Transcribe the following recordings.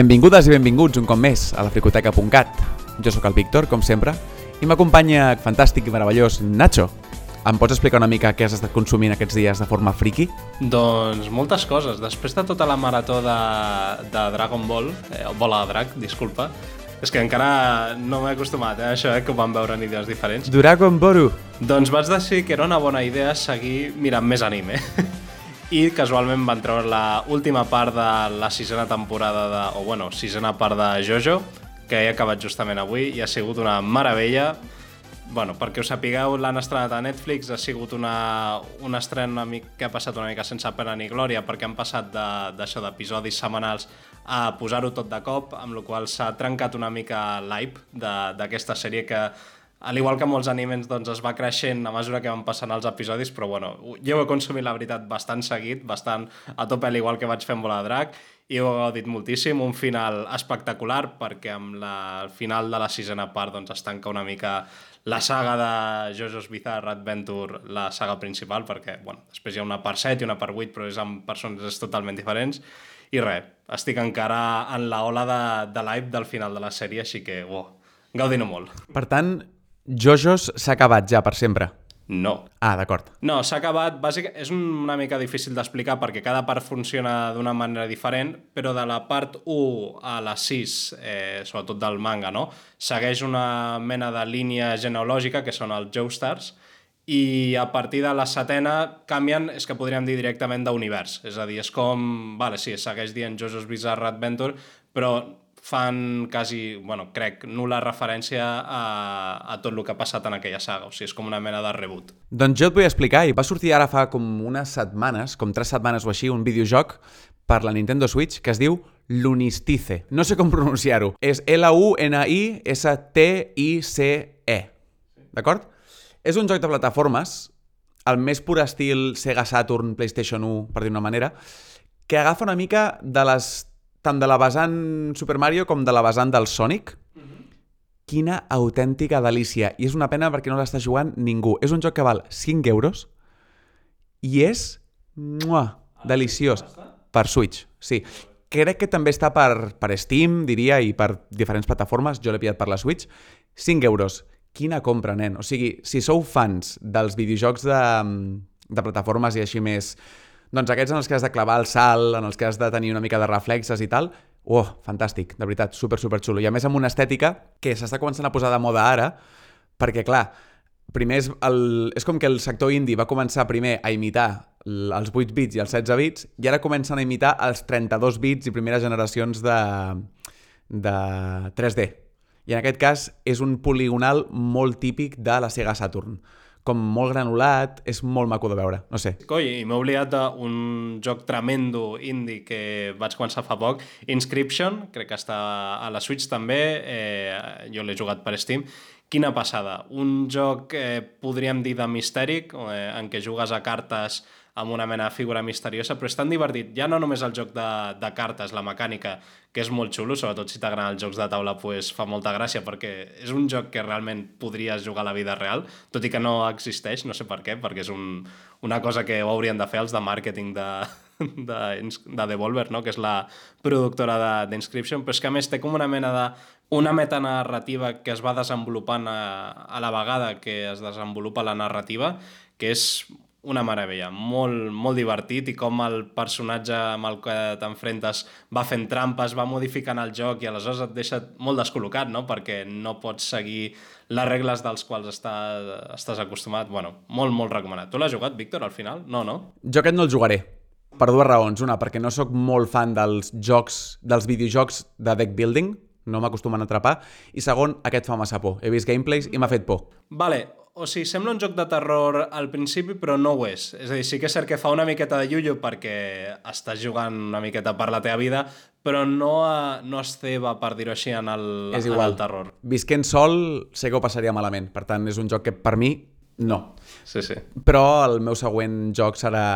Benvingudes i benvinguts un cop més a la fricoteca.cat. Jo sóc el Víctor, com sempre, i m'acompanya el fantàstic i meravellós Nacho. Em pots explicar una mica què has estat consumint aquests dies de forma friki? Doncs moltes coses. Després de tota la marató de, de Dragon Ball, eh, o Bola de Drac, disculpa, és que encara no m'he acostumat eh, a això, eh, que ho vam veure en idees diferents. Dragon Boru! Doncs vaig decidir que era una bona idea seguir mirant més anime. I casualment van treure la última part de la sisena temporada de... o bueno, sisena part de Jojo, que he acabat justament avui i ha sigut una meravella. Bueno, perquè us sapigueu, l'han estrenat a Netflix, ha sigut una, un estren una mica, que ha passat una mica sense pena ni glòria, perquè han passat d'això d'episodis setmanals a posar-ho tot de cop, amb la qual s'ha trencat una mica l'hype d'aquesta sèrie que al igual que molts animes, doncs es va creixent a mesura que van passant els episodis, però bueno, jo ho he consumit, la veritat, bastant seguit, bastant a tope, al igual que vaig fer amb Bola de Drac, i ho he gaudit moltíssim, un final espectacular, perquè amb la, el final de la sisena part doncs, es tanca una mica la saga de Jojo's Bizarre Adventure, la saga principal, perquè bueno, després hi ha una part 7 i una part 8, però és amb persones totalment diferents. I res, estic encara en la ola de, de l'hype del final de la sèrie, així que, wow, gaudino molt. Per tant, Jojo's s'ha acabat ja per sempre. No. Ah, d'acord. No, s'ha acabat... Bàsic... És una mica difícil d'explicar perquè cada part funciona d'una manera diferent, però de la part 1 a la 6, eh, sobretot del manga, no? segueix una mena de línia genealògica, que són els Joestars, i a partir de la setena canvien, és que podríem dir directament d'univers. És a dir, és com... Vale, sí, segueix dient Jojo's Bizarre Adventure, però fan quasi, bueno, crec, nula referència a, a tot el que ha passat en aquella saga, o sigui, és com una mena de reboot. Doncs jo et vull explicar, i va sortir ara fa com unes setmanes, com tres setmanes o així, un videojoc per la Nintendo Switch que es diu Lunistice. No sé com pronunciar-ho. És L-U-N-I-S-T-I-C-E. D'acord? És un joc de plataformes, el més pur estil Sega Saturn, PlayStation 1, per dir una manera, que agafa una mica de les tant de la vessant Super Mario com de la vessant del Sonic. Mm -hmm. Quina autèntica delícia. I és una pena perquè no l'està jugant ningú. És un joc que val 5 euros i és muah, deliciós. Per Switch, sí. Crec que també està per, per Steam, diria, i per diferents plataformes. Jo l'he pillat per la Switch. 5 euros. Quina compra, nen. O sigui, si sou fans dels videojocs de, de plataformes i així més doncs aquests en els que has de clavar el salt, en els que has de tenir una mica de reflexes i tal, oh, fantàstic, de veritat, super, super xulo. I a més amb una estètica que s'està començant a posar de moda ara, perquè clar, primer és, el, és com que el sector indie va començar primer a imitar els 8 bits i els 16 bits i ara comencen a imitar els 32 bits i primeres generacions de, de 3D. I en aquest cas és un poligonal molt típic de la Sega Saturn com molt granulat, és molt maco de veure, no sé. Coi, i m'he oblidat d'un joc tremendo indie que vaig començar fa poc, Inscription, crec que està a la Switch també, eh, jo l'he jugat per Steam, quina passada. Un joc, eh, podríem dir, de misteri, eh, en què jugues a cartes amb una mena de figura misteriosa, però és tan divertit. Ja no només el joc de, de cartes, la mecànica, que és molt xulo, sobretot si t'agraden els jocs de taula, pues, fa molta gràcia, perquè és un joc que realment podries jugar a la vida real, tot i que no existeix, no sé per què, perquè és un, una cosa que ho haurien de fer els de màrqueting de, de, de Devolver, no? que és la productora d'Inscription, però és que a més té com una mena de una metanarrativa que es va desenvolupant a, a la vegada que es desenvolupa la narrativa, que és una meravella, molt, molt divertit i com el personatge amb el que t'enfrentes va fent trampes, va modificant el joc i aleshores et deixa molt descol·locat, no? perquè no pots seguir les regles dels quals està, estàs acostumat. Bueno, molt, molt recomanat. Tu l'has jugat, Víctor, al final? No, no? Jo aquest no el jugaré, per dues raons. Una, perquè no sóc molt fan dels jocs, dels videojocs de deck building, no m'acostumen a atrapar, i segon, aquest fa massa por. He vist gameplays i m'ha fet por. Vale, o sigui, sembla un joc de terror al principi, però no ho és. És a dir, sí que és cert que fa una miqueta de yuyu perquè estàs jugant una miqueta per la teva vida, però no, a, no es ceba, per dir-ho així, en el, és igual. en el terror. Visquent sol, sé que ho passaria malament. Per tant, és un joc que per mi, no. Sí, sí. Però el meu següent joc serà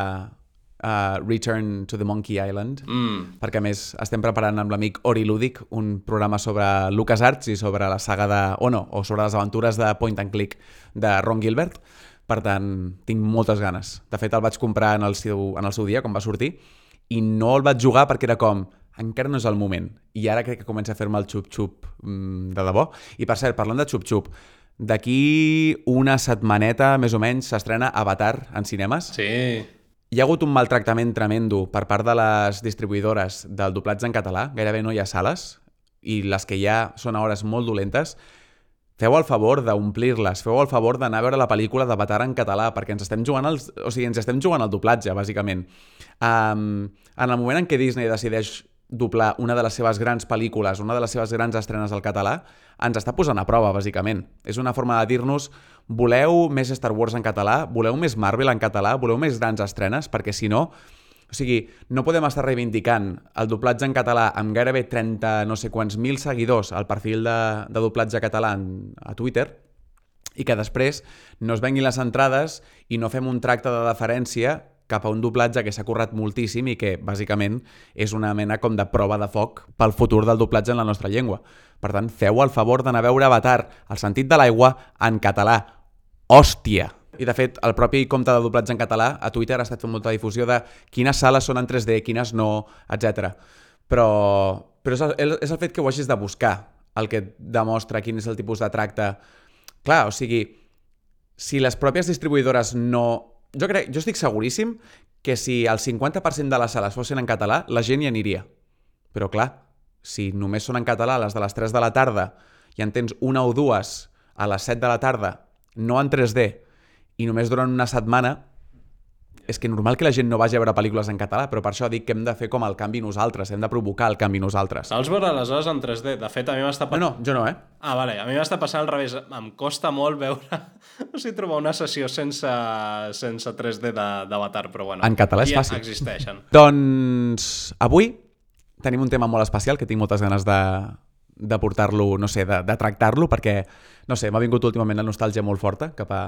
uh, Return to the Monkey Island, mm. perquè més estem preparant amb l'amic Ori Ludic un programa sobre LucasArts i sobre la saga de... o no, o sobre les aventures de Point and Click de Ron Gilbert, per tant, tinc moltes ganes. De fet, el vaig comprar en el seu, en el seu dia, quan va sortir, i no el vaig jugar perquè era com encara no és el moment. I ara crec que comença a fer-me el xup-xup mm, de debò. I per cert, parlant de xup-xup, d'aquí una setmaneta, més o menys, s'estrena Avatar en cinemes. Sí. Hi ha hagut un maltractament tremendo per part de les distribuïdores del doblatge en català, gairebé no hi ha sales, i les que hi ha són hores molt dolentes. Feu el favor d'omplir-les, feu el favor d'anar a veure la pel·lícula d'Avatar en català, perquè ens estem jugant els, o sigui, ens estem jugant el doblatge, bàsicament. Um, en el moment en què Disney decideix doblar una de les seves grans pel·lícules, una de les seves grans estrenes al català, ens està posant a prova, bàsicament. És una forma de dir-nos voleu més Star Wars en català, voleu més Marvel en català, voleu més grans estrenes, perquè si no, o sigui, no podem estar reivindicant el doblatge en català amb gairebé 30 no sé quants mil seguidors al perfil de, de doblatge català en, a Twitter i que després no es venguin les entrades i no fem un tracte de deferència cap a un doblatge que s'ha currat moltíssim i que, bàsicament, és una mena com de prova de foc pel futur del doblatge en la nostra llengua. Per tant, feu el favor d'anar a veure Avatar, el sentit de l'aigua, en català. Hòstia! I, de fet, el propi compte de doblatge en català a Twitter ha estat fent molta difusió de quines sales són en 3D, quines no, etc. Però, però és, el, és el fet que ho hagis de buscar el que demostra quin és el tipus de tracte. Clar, o sigui, si les pròpies distribuïdores no jo, crec, jo estic seguríssim que si el 50% de les sales fossin en català, la gent hi aniria. Però clar, si només són en català les de les 3 de la tarda i en tens una o dues a les 7 de la tarda, no en 3D, i només durant una setmana, és que normal que la gent no vagi a veure pel·lícules en català, però per això dic que hem de fer com el canvi nosaltres, hem de provocar el canvi nosaltres. Vols veure aleshores en 3D? De fet, a mi m'està No, no, jo no, eh? Ah, vale. A mi m'està passant al revés. Em costa molt veure... O sigui, trobar una sessió sense, sense 3D de- d'Avatar, però bueno. En català és ja fàcil. existeixen. Doncs avui tenim un tema molt especial que tinc moltes ganes de, de portar-lo, no sé, de, de tractar-lo, perquè, no sé, m'ha vingut últimament la nostàlgia molt forta cap a...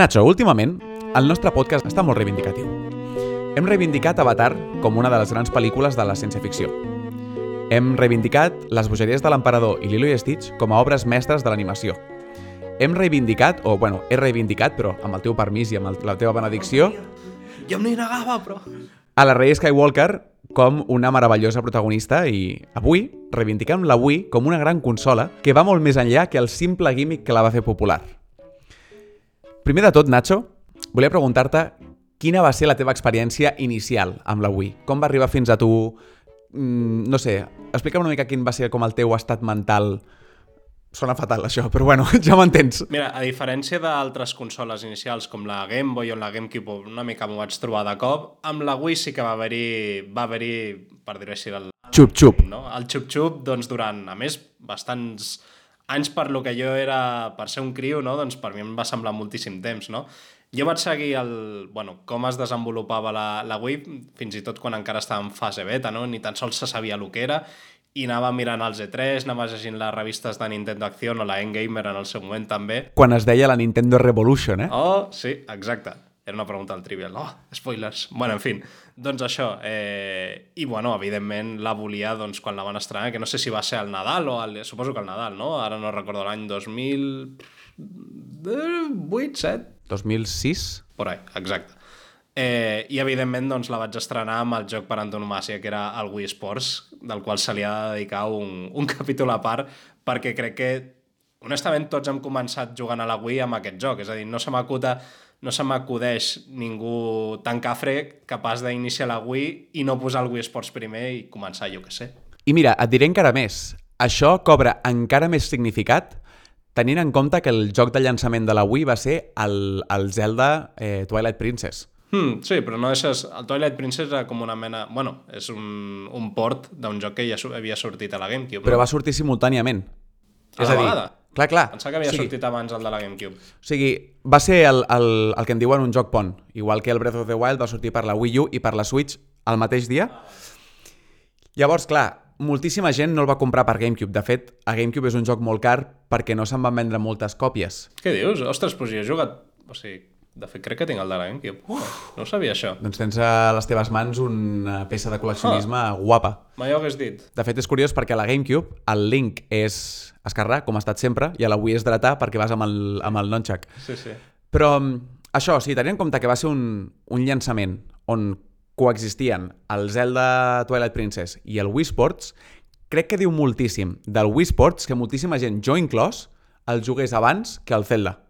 Nacho, últimament, el nostre podcast està molt reivindicatiu. Hem reivindicat Avatar com una de les grans pel·lícules de la ciència-ficció. Hem reivindicat Les bogeries de l'emperador i Lilo i Stitch com a obres mestres de l'animació. Hem reivindicat, o bueno, he reivindicat, però amb el teu permís i amb el, la teva benedicció, Jo m'hi negava, però... a la Rey Skywalker com una meravellosa protagonista i avui reivindiquem la Wii com una gran consola que va molt més enllà que el simple gimmick que la va fer popular. Primer de tot, Nacho, volia preguntar-te quina va ser la teva experiència inicial amb la Wii? Com va arribar fins a tu? Mm, no sé, explica'm una mica quin va ser com el teu estat mental. Sona fatal, això, però bueno, ja m'entens. Mira, a diferència d'altres consoles inicials com la Game Boy o la GameCube, una mica m'ho vaig trobar de cop, amb la Wii sí que va haver-hi, va haver per dir-ho així, el, Xup-xup. no? el xup-xup, doncs, durant, a més, bastants anys per lo que jo era, per ser un criu, no? doncs per mi em va semblar moltíssim temps, no? Jo vaig seguir el, bueno, com es desenvolupava la, la Wii, fins i tot quan encara estava en fase beta, no? ni tan sols se sabia el que era, i anava mirant els E3, anava llegint les revistes de Nintendo Acción o la Endgamer en el seu moment també. Quan es deia la Nintendo Revolution, eh? Oh, sí, exacte. Era una pregunta al trivial. Oh, spoilers. Bueno, en fi, doncs això. Eh, I, bueno, evidentment la volia doncs, quan la van estrenar, que no sé si va ser al Nadal o al... Suposo que al Nadal, no? Ara no recordo l'any 2008, 7? 2006? Por ahí, exacte. Eh, I, evidentment, doncs, la vaig estrenar amb el joc per antonomàcia, que era el Wii Sports, del qual se li ha de dedicar un, un capítol a part, perquè crec que, honestament, tots hem començat jugant a la Wii amb aquest joc. És a dir, no se m'acuta no se m'acudeix ningú tan cafre capaç d'iniciar la Wii i no posar el Wii Sports primer i començar, jo que sé. I mira, et diré encara més. Això cobra encara més significat tenint en compte que el joc de llançament de la Wii va ser el, el Zelda eh, Twilight Princess. Hmm, sí, però no deixes... El Twilight Princess era com una mena... Bueno, és un, un port d'un joc que ja havia sortit a la GameCube. Però no? va sortir simultàniament. A és la a dir, Clar, clar. Pensava que havia o sigui, sortit abans el de la GameCube. O sigui, va ser el, el, el que en diuen un joc pont. Igual que el Breath of the Wild va sortir per la Wii U i per la Switch al mateix dia. Llavors, clar, moltíssima gent no el va comprar per GameCube. De fet, a GameCube és un joc molt car perquè no se'n van vendre moltes còpies. Què dius? Ostres, doncs jo he jugat... O sigui, de fet, crec que tinc el de la GameCube. Uh, no ho sabia, això. Doncs tens a les teves mans una peça de col·leccionisme guapa. Mai ho hagués dit. De fet, és curiós perquè a la GameCube el Link és esquerrà, com ha estat sempre, i a la Wii és dretà perquè vas amb el, amb el nunchuck. Sí, sí. Però mm, això, o sigui, tenint en compte que va ser un, un llançament on coexistien el Zelda Twilight Princess i el Wii Sports, crec que diu moltíssim del Wii Sports que moltíssima gent, jo inclòs, el jugués abans que el Zelda.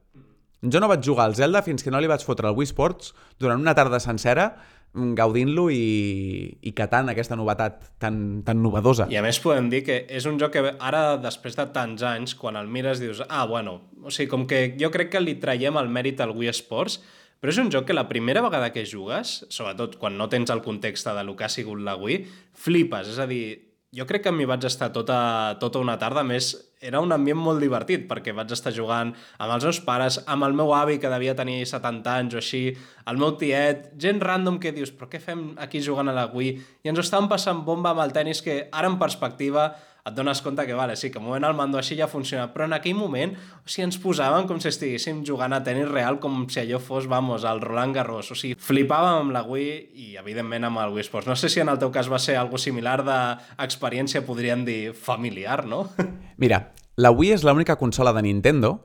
Jo no vaig jugar al Zelda fins que no li vaig fotre el Wii Sports durant una tarda sencera mm, gaudint-lo i, i catant aquesta novetat tan, tan novedosa. I a més podem dir que és un joc que ara, després de tants anys, quan el mires dius, ah, bueno, o sigui, com que jo crec que li traiem el mèrit al Wii Sports, però és un joc que la primera vegada que jugues, sobretot quan no tens el context de lo que ha sigut la Wii, flipes, és a dir, jo crec que m'hi vaig estar tota, tota una tarda, més, era un ambient molt divertit, perquè vaig estar jugant amb els meus pares, amb el meu avi, que devia tenir 70 anys o així, el meu tiet, gent random que dius, però què fem aquí jugant a la Wii? I ens ho estàvem passant bomba amb el tennis, que ara en perspectiva et dones compte que, vale, sí, que movent el mando així ja funciona, però en aquell moment, o sigui, ens posàvem com si estiguéssim jugant a tenis real, com si allò fos, vamos, el Roland Garros, o sigui, flipàvem amb la Wii i, evidentment, amb el Wii Sports. No sé si en el teu cas va ser algo similar d'experiència, podríem dir, familiar, no? Mira, la Wii és l'única consola de Nintendo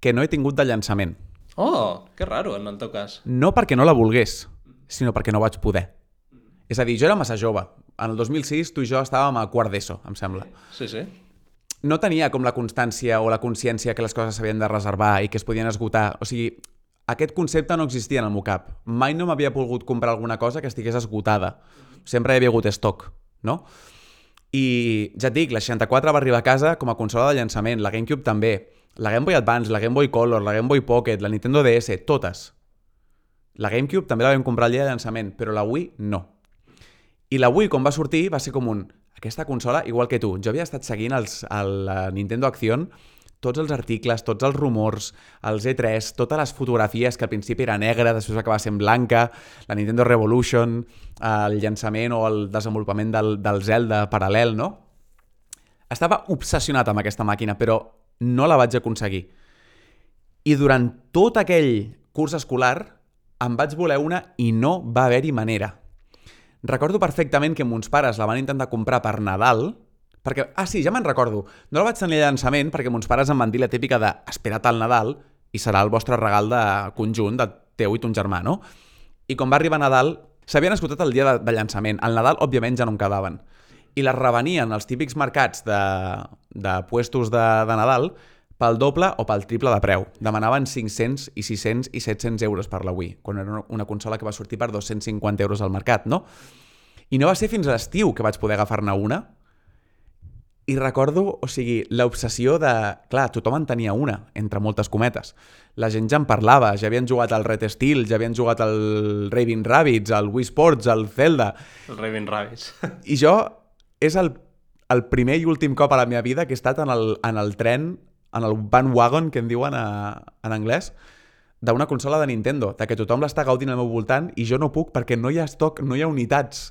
que no he tingut de llançament. Oh, que raro, en el teu cas. No perquè no la volgués, sinó perquè no vaig poder. És a dir, jo era massa jove. En el 2006 tu i jo estàvem a quart d'ESO, em sembla. Sí, sí. No tenia com la constància o la consciència que les coses s'havien de reservar i que es podien esgotar. O sigui, aquest concepte no existia en el meu cap. Mai no m'havia volgut comprar alguna cosa que estigués esgotada. Sempre hi havia hagut estoc, no? I ja et dic, la 64 va arribar a casa com a consola de llançament, la GameCube també, la Game Boy Advance, la Game Boy Color, la Game Boy Pocket, la Nintendo DS, totes. La GameCube també la vam comprar el dia de llançament, però la Wii no. I la Wii, quan va sortir, va ser com un... Aquesta consola, igual que tu, jo havia estat seguint els, el la Nintendo Acción tots els articles, tots els rumors, els E3, totes les fotografies que al principi era negra, després va acabar sent blanca, la Nintendo Revolution, el llançament o el desenvolupament del, del Zelda paral·lel, no? Estava obsessionat amb aquesta màquina, però no la vaig aconseguir. I durant tot aquell curs escolar em vaig voler una i no va haver-hi manera. Recordo perfectament que mons pares la van intentar comprar per Nadal, perquè, ah sí, ja me'n recordo, no la vaig tenir a llançament perquè mons pares em van dir la típica de espera't al Nadal i serà el vostre regal de conjunt de teu i ton germà, no? I quan va arribar Nadal, s'havien esgotat el dia de, de llançament. Al Nadal, òbviament, ja no en quedaven. I les revenien als típics mercats de, de puestos de, de Nadal pel doble o pel triple de preu. Demanaven 500 i 600 i 700 euros per la Wii, quan era una consola que va sortir per 250 euros al mercat, no? I no va ser fins a l'estiu que vaig poder agafar-ne una. I recordo, o sigui, l'obsessió de... Clar, tothom en tenia una, entre moltes cometes. La gent ja en parlava, ja havien jugat al Red Steel, ja havien jugat al Raving Rabbids, al Wii Sports, al Zelda... El Raving Rabbids. I jo és el, el primer i últim cop a la meva vida que he estat en el, en el tren en el bandwagon, que en diuen a, en anglès, d'una consola de Nintendo, de que tothom l'està gaudint al meu voltant i jo no puc perquè no hi ha estoc, no hi ha unitats.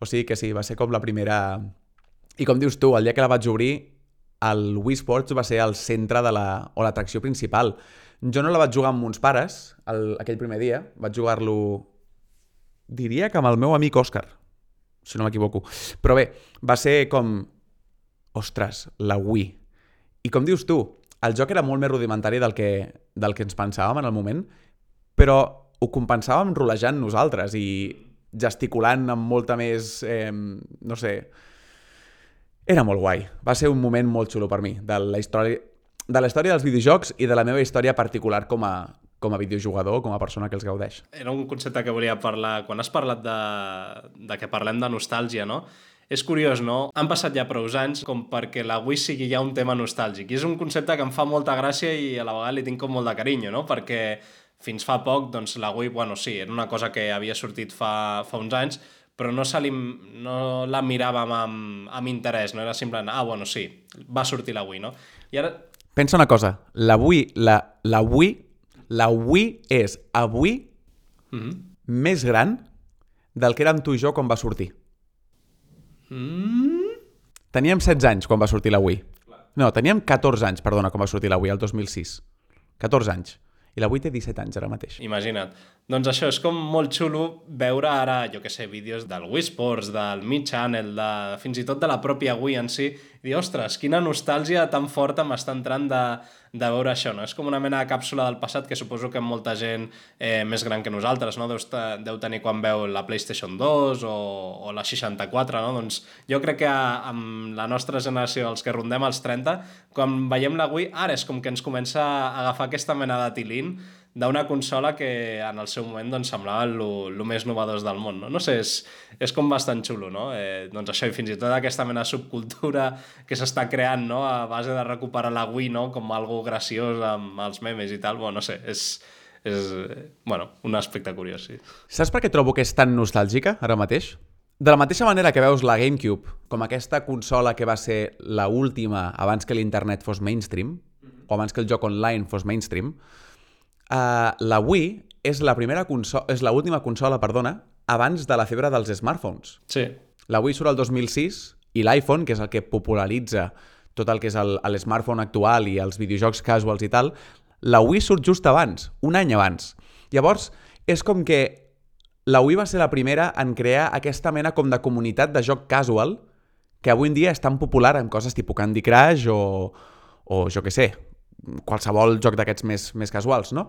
O sigui que sí, va ser com la primera... I com dius tu, el dia que la vaig obrir, el Wii Sports va ser el centre de la... o l'atracció principal. Jo no la vaig jugar amb uns pares el, aquell primer dia, vaig jugar-lo diria que amb el meu amic Òscar, si no m'equivoco. Però bé, va ser com... Ostres, la Wii i com dius tu, el joc era molt més rudimentari del que, del que ens pensàvem en el moment, però ho compensàvem rolejant nosaltres i gesticulant amb molta més... Eh, no sé... Era molt guai. Va ser un moment molt xulo per mi, de la història, de la història dels videojocs i de la meva història particular com a, com a videojugador, com a persona que els gaudeix. Era un concepte que volia parlar... Quan has parlat de, de que parlem de nostàlgia, no? És curiós, no? Han passat ja prou anys com perquè la Wii sigui ja un tema nostàlgic. I és un concepte que em fa molta gràcia i a la vegada li tinc com molt de carinyo, no? Perquè fins fa poc, doncs, la Wii, bueno, sí, era una cosa que havia sortit fa, fa uns anys, però no, se li, no la miràvem amb, amb interès, no era simplement, ah, bueno, sí, va sortir la Wii, no? I ara Pensa una cosa, la Wii, la, la Wii, la Wii és avui Mm -hmm. més gran del que érem tu i jo quan va sortir. Mm? Teníem 16 anys quan va sortir la Wii. No, teníem 14 anys, perdona, quan va sortir la Wii, el 2006. 14 anys. I la Wii té 17 anys ara mateix. Imagina't. Doncs això, és com molt xulo veure ara, jo que sé, vídeos del Wii Sports, del Mi Channel, de, fins i tot de la pròpia Wii en si, i dir, ostres, quina nostàlgia tan forta m'està entrant de, de veure això, no? És com una mena de càpsula del passat que suposo que molta gent eh, més gran que nosaltres, no? Deu, deu tenir quan veu la PlayStation 2 o, o la 64, no? Doncs jo crec que amb la nostra generació, els que rondem els 30, quan veiem la Wii, ara és com que ens comença a agafar aquesta mena de tilín d'una consola que en el seu moment doncs, semblava el més novedós del món. No, no sé, és, és com bastant xulo, no? Eh, doncs això, i fins i tot aquesta mena de subcultura que s'està creant no? a base de recuperar la Wii no? com algo graciós amb els memes i tal, bueno, no sé, és, és bueno, un aspecte curiós, sí. Saps per què trobo que és tan nostàlgica ara mateix? De la mateixa manera que veus la GameCube com aquesta consola que va ser la última abans que l'internet fos mainstream, o abans que el joc online fos mainstream, uh, la Wii és la primera consola, és la última consola, perdona, abans de la febre dels smartphones. Sí, La Wii surt el 2006 i l'iPhone, que és el que popularitza tot el que és el, el smartphone actual i els videojocs casuals i tal, la Wii surt just abans, un any abans. Llavors, és com que la Wii va ser la primera en crear aquesta mena com de comunitat de joc casual que avui en dia és tan popular en coses tipus Candy Crush o, o jo que sé, qualsevol joc d'aquests més, més casuals, no?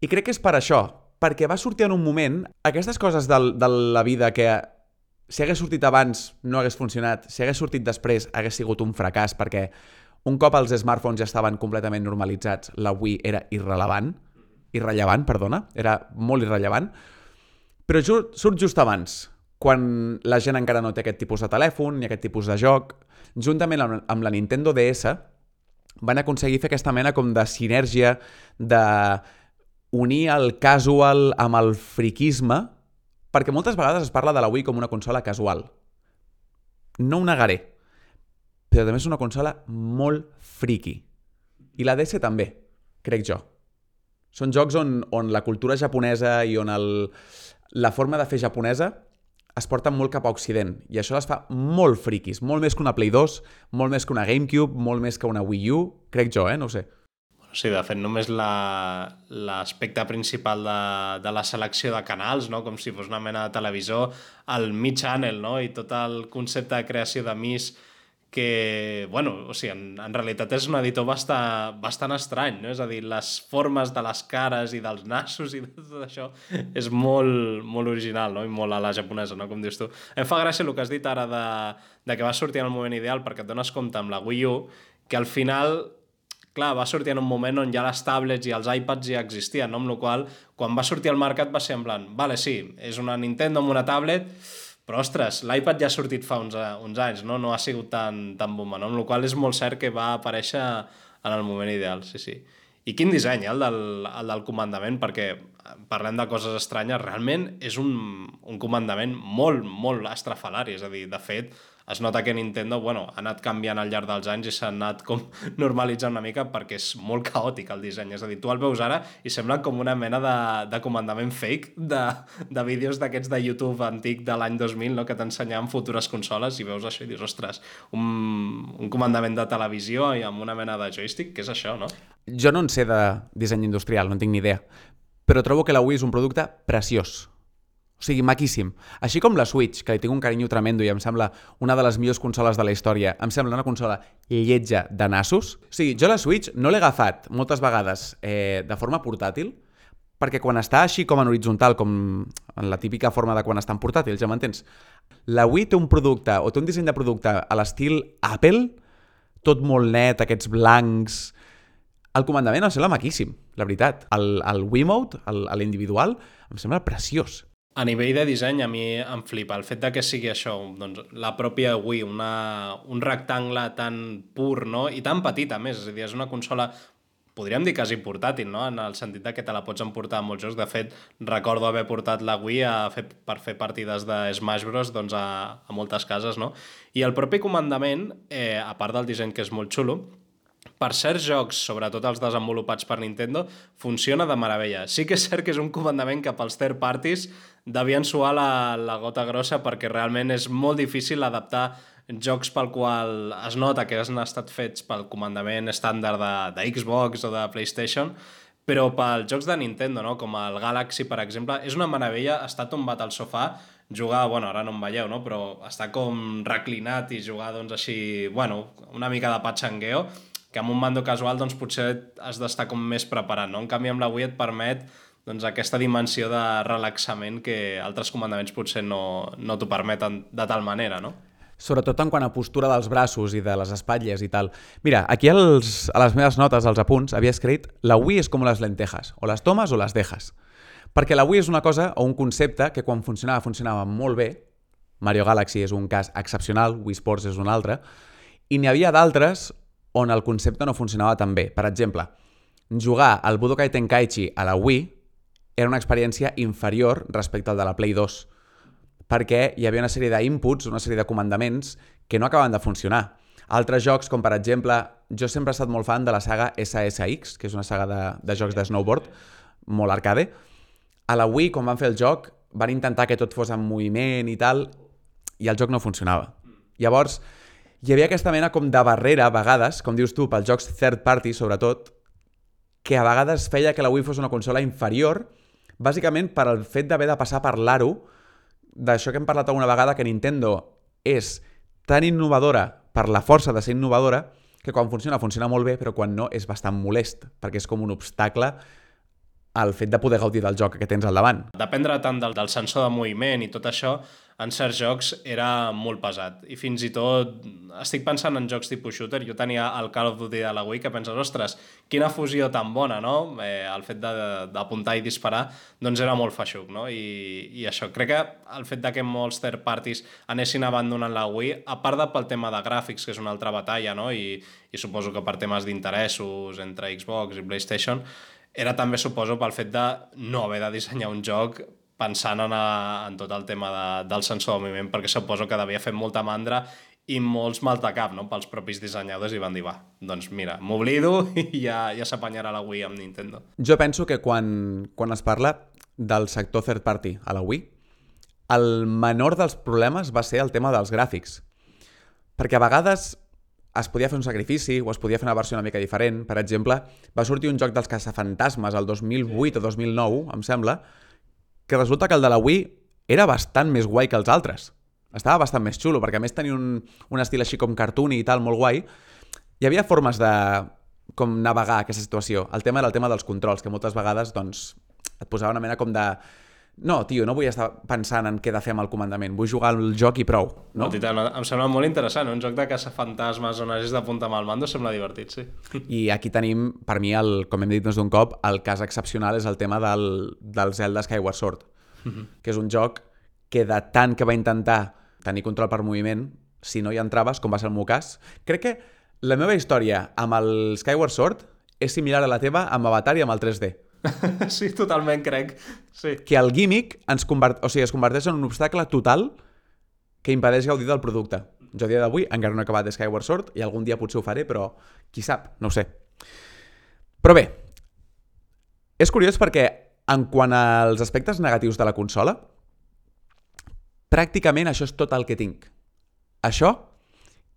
I crec que és per això, perquè va sortir en un moment aquestes coses del, de la vida que si hagués sortit abans no hagués funcionat, si hagués sortit després hagués sigut un fracàs perquè un cop els smartphones ja estaven completament normalitzats, la Wii era irrelevant, irrellevant, perdona, era molt irrellevant, però ju surt just abans, quan la gent encara no té aquest tipus de telèfon ni aquest tipus de joc, juntament amb, amb la Nintendo DS, van aconseguir fer aquesta mena com de sinergia de unir el casual amb el friquisme, perquè moltes vegades es parla de la Wii com una consola casual. No ho negaré, però també és una consola molt friki. I la DS també, crec jo. Són jocs on, on la cultura japonesa i on el, la forma de fer japonesa es porten molt cap a Occident i això les fa molt friquis, molt més que una Play 2, molt més que una GameCube, molt més que una Wii U, crec jo, eh? No ho sé. Sí, de fet, només la- l'aspecte principal de, de la selecció de canals, no? com si fos una mena de televisor, el Mi Channel no? i tot el concepte de creació de Mis que, bueno, o sigui, en, en realitat és un editor bastant, bastant estrany, no? És a dir, les formes de les cares i dels nassos i de tot això és molt, molt original, no? I molt a la japonesa, no? Com dius tu. Em fa gràcia el que has dit ara de, de que va sortir en el moment ideal perquè et dones compte amb la Wii U que al final clar, va sortir en un moment on ja les tablets i els iPads ja existien, no? amb la qual quan va sortir al mercat va ser en plan, vale, sí, és una Nintendo amb una tablet, però, ostres, l'iPad ja ha sortit fa uns, eh, uns anys, no? No ha sigut tan, tan bomba, no? Amb la qual és molt cert que va aparèixer en el moment ideal, sí, sí. I quin disseny, eh, el del, el del comandament, perquè parlem de coses estranyes, realment és un, un comandament molt, molt estrafalari, és a dir, de fet, es nota que Nintendo, bueno, ha anat canviant al llarg dels anys i s'ha anat com normalitzant una mica perquè és molt caòtic el disseny, és a dir, tu el veus ara i sembla com una mena de, de comandament fake de, de vídeos d'aquests de YouTube antic de l'any 2000, no?, que t'ensenyaven futures consoles i veus això i dius, ostres, un, un comandament de televisió i amb una mena de joystick, què és això, no? Jo no en sé de disseny industrial, no en tinc ni idea, però trobo que la Wii és un producte preciós. O sigui, maquíssim. Així com la Switch, que li tinc un carinyo tremendo i em sembla una de les millors consoles de la història, em sembla una consola lletja de nassos. O sigui, jo la Switch no l'he agafat moltes vegades eh, de forma portàtil, perquè quan està així com en horitzontal, com en la típica forma de quan està en portàtil, ja m'entens? La Wii té un producte, o té un disseny de producte a l'estil Apple, tot molt net, aquests blancs... El comandament em sembla maquíssim, la veritat. El, el Wiimote, l'individual, em sembla preciós. A nivell de disseny, a mi em flipa el fet de que sigui això, doncs, la pròpia Wii, una, un rectangle tan pur no? i tan petit, a més. És a dir, és una consola podríem dir quasi portàtil, no? en el sentit de que te la pots emportar a molts jocs. De fet, recordo haver portat la Wii a fer, per fer partides de Smash Bros. Doncs a, a moltes cases, no? I el propi comandament, eh, a part del disseny que és molt xulo, per certs jocs, sobretot els desenvolupats per Nintendo, funciona de meravella. Sí que és cert que és un comandament que pels third parties devien suar la, la gota grossa perquè realment és molt difícil adaptar jocs pel qual es nota que han estat fets pel comandament estàndard de, de Xbox o de PlayStation, però pels jocs de Nintendo, no? com el Galaxy, per exemple, és una meravella estar tombat al sofà jugar, bueno, ara no em veieu, no? però està com reclinat i jugar doncs així, bueno, una mica de patxangueo, que amb un mando casual doncs potser has d'estar com més preparat, no? En canvi amb la Wii et permet doncs, aquesta dimensió de relaxament que altres comandaments potser no, no t'ho permeten de tal manera, no? Sobretot en quant a postura dels braços i de les espatlles i tal. Mira, aquí als, a les meves notes, als apunts, havia escrit la Wii és com les lentejas, o les tomes o les dejas. Perquè la Wii és una cosa o un concepte que quan funcionava, funcionava molt bé. Mario Galaxy és un cas excepcional, Wii Sports és un altre. I n'hi havia d'altres on el concepte no funcionava tan bé. Per exemple, jugar al Budokai Tenkaichi a la Wii era una experiència inferior respecte al de la Play 2 perquè hi havia una sèrie d'inputs, una sèrie de comandaments que no acaben de funcionar. Altres jocs, com per exemple, jo sempre he estat molt fan de la saga SSX, que és una saga de, de jocs de snowboard, molt arcade, a la Wii, quan van fer el joc, van intentar que tot fos en moviment i tal, i el joc no funcionava. Llavors, hi havia aquesta mena com de barrera, a vegades, com dius tu, pels jocs third party, sobretot, que a vegades feia que la Wii fos una consola inferior, bàsicament per al fet d'haver de passar per l'aro, d'això que hem parlat alguna vegada, que Nintendo és tan innovadora per la força de ser innovadora, que quan funciona, funciona molt bé, però quan no és bastant molest, perquè és com un obstacle el fet de poder gaudir del joc que tens al davant. Dependre tant del, del sensor de moviment i tot això, en certs jocs era molt pesat. I fins i tot, estic pensant en jocs tipus shooter, jo tenia el Call of Duty de la Wii que penses, ostres, quina fusió tan bona, no? Eh, el fet d'apuntar i disparar, doncs era molt feixuc, no? I, I això, crec que el fet de que molts third parties anessin abandonant la Wii, a part de pel tema de gràfics, que és una altra batalla, no? I, i suposo que per temes d'interessos entre Xbox i PlayStation, era també, suposo, pel fet de no haver de dissenyar un joc pensant en, a, en tot el tema de, del sensor de moviment, perquè suposo que devia fer molta mandra i molts mal de cap no? pels propis dissenyadors i van dir, va, doncs mira, m'oblido i ja, ja s'apanyarà la Wii amb Nintendo. Jo penso que quan, quan es parla del sector third party a la Wii, el menor dels problemes va ser el tema dels gràfics. Perquè a vegades es podia fer un sacrifici o es podia fer una versió una mica diferent. Per exemple, va sortir un joc dels caçafantasmes el 2008 o 2009, em sembla, que resulta que el de la Wii era bastant més guai que els altres. Estava bastant més xulo, perquè a més tenia un, un estil així com cartoon i tal, molt guai. Hi havia formes de com navegar aquesta situació. El tema era el tema dels controls, que moltes vegades doncs, et posava una mena com de no, tio, no vull estar pensant en què he de fer amb el comandament, vull jugar al joc i prou. No? no tita, em sembla molt interessant, un joc de caça fantasmes on hagis d'apuntar amb el mando sembla divertit, sí. I aquí tenim, per mi, el, com hem dit més d'un cop, el cas excepcional és el tema del, del Zelda Skyward Sword, uh mhm. -huh. que és un joc que de tant que va intentar tenir control per moviment, si no hi entraves, com va ser el meu cas, crec que la meva història amb el Skyward Sword és similar a la teva amb Avatar i amb el 3D sí, totalment crec. Sí. Que el gimmick ens convert... o sigui, es converteix en un obstacle total que impedeix gaudir del producte. Jo a dia d'avui encara no he acabat Skyward Sword i algun dia potser ho faré, però qui sap, no ho sé. Però bé, és curiós perquè en quant als aspectes negatius de la consola, pràcticament això és tot el que tinc. Això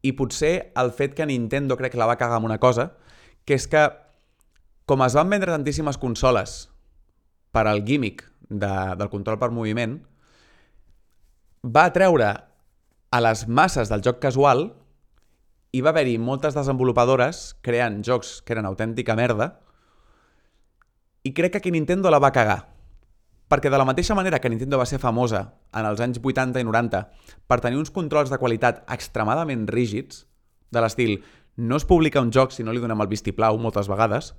i potser el fet que Nintendo crec que la va cagar amb una cosa, que és que com es van vendre tantíssimes consoles per al gimmick de, del control per moviment, va treure a les masses del joc casual i va haver-hi moltes desenvolupadores creant jocs que eren autèntica merda i crec que aquí Nintendo la va cagar. Perquè de la mateixa manera que Nintendo va ser famosa en els anys 80 i 90 per tenir uns controls de qualitat extremadament rígids, de l'estil no es publica un joc si no li donem el vistiplau moltes vegades,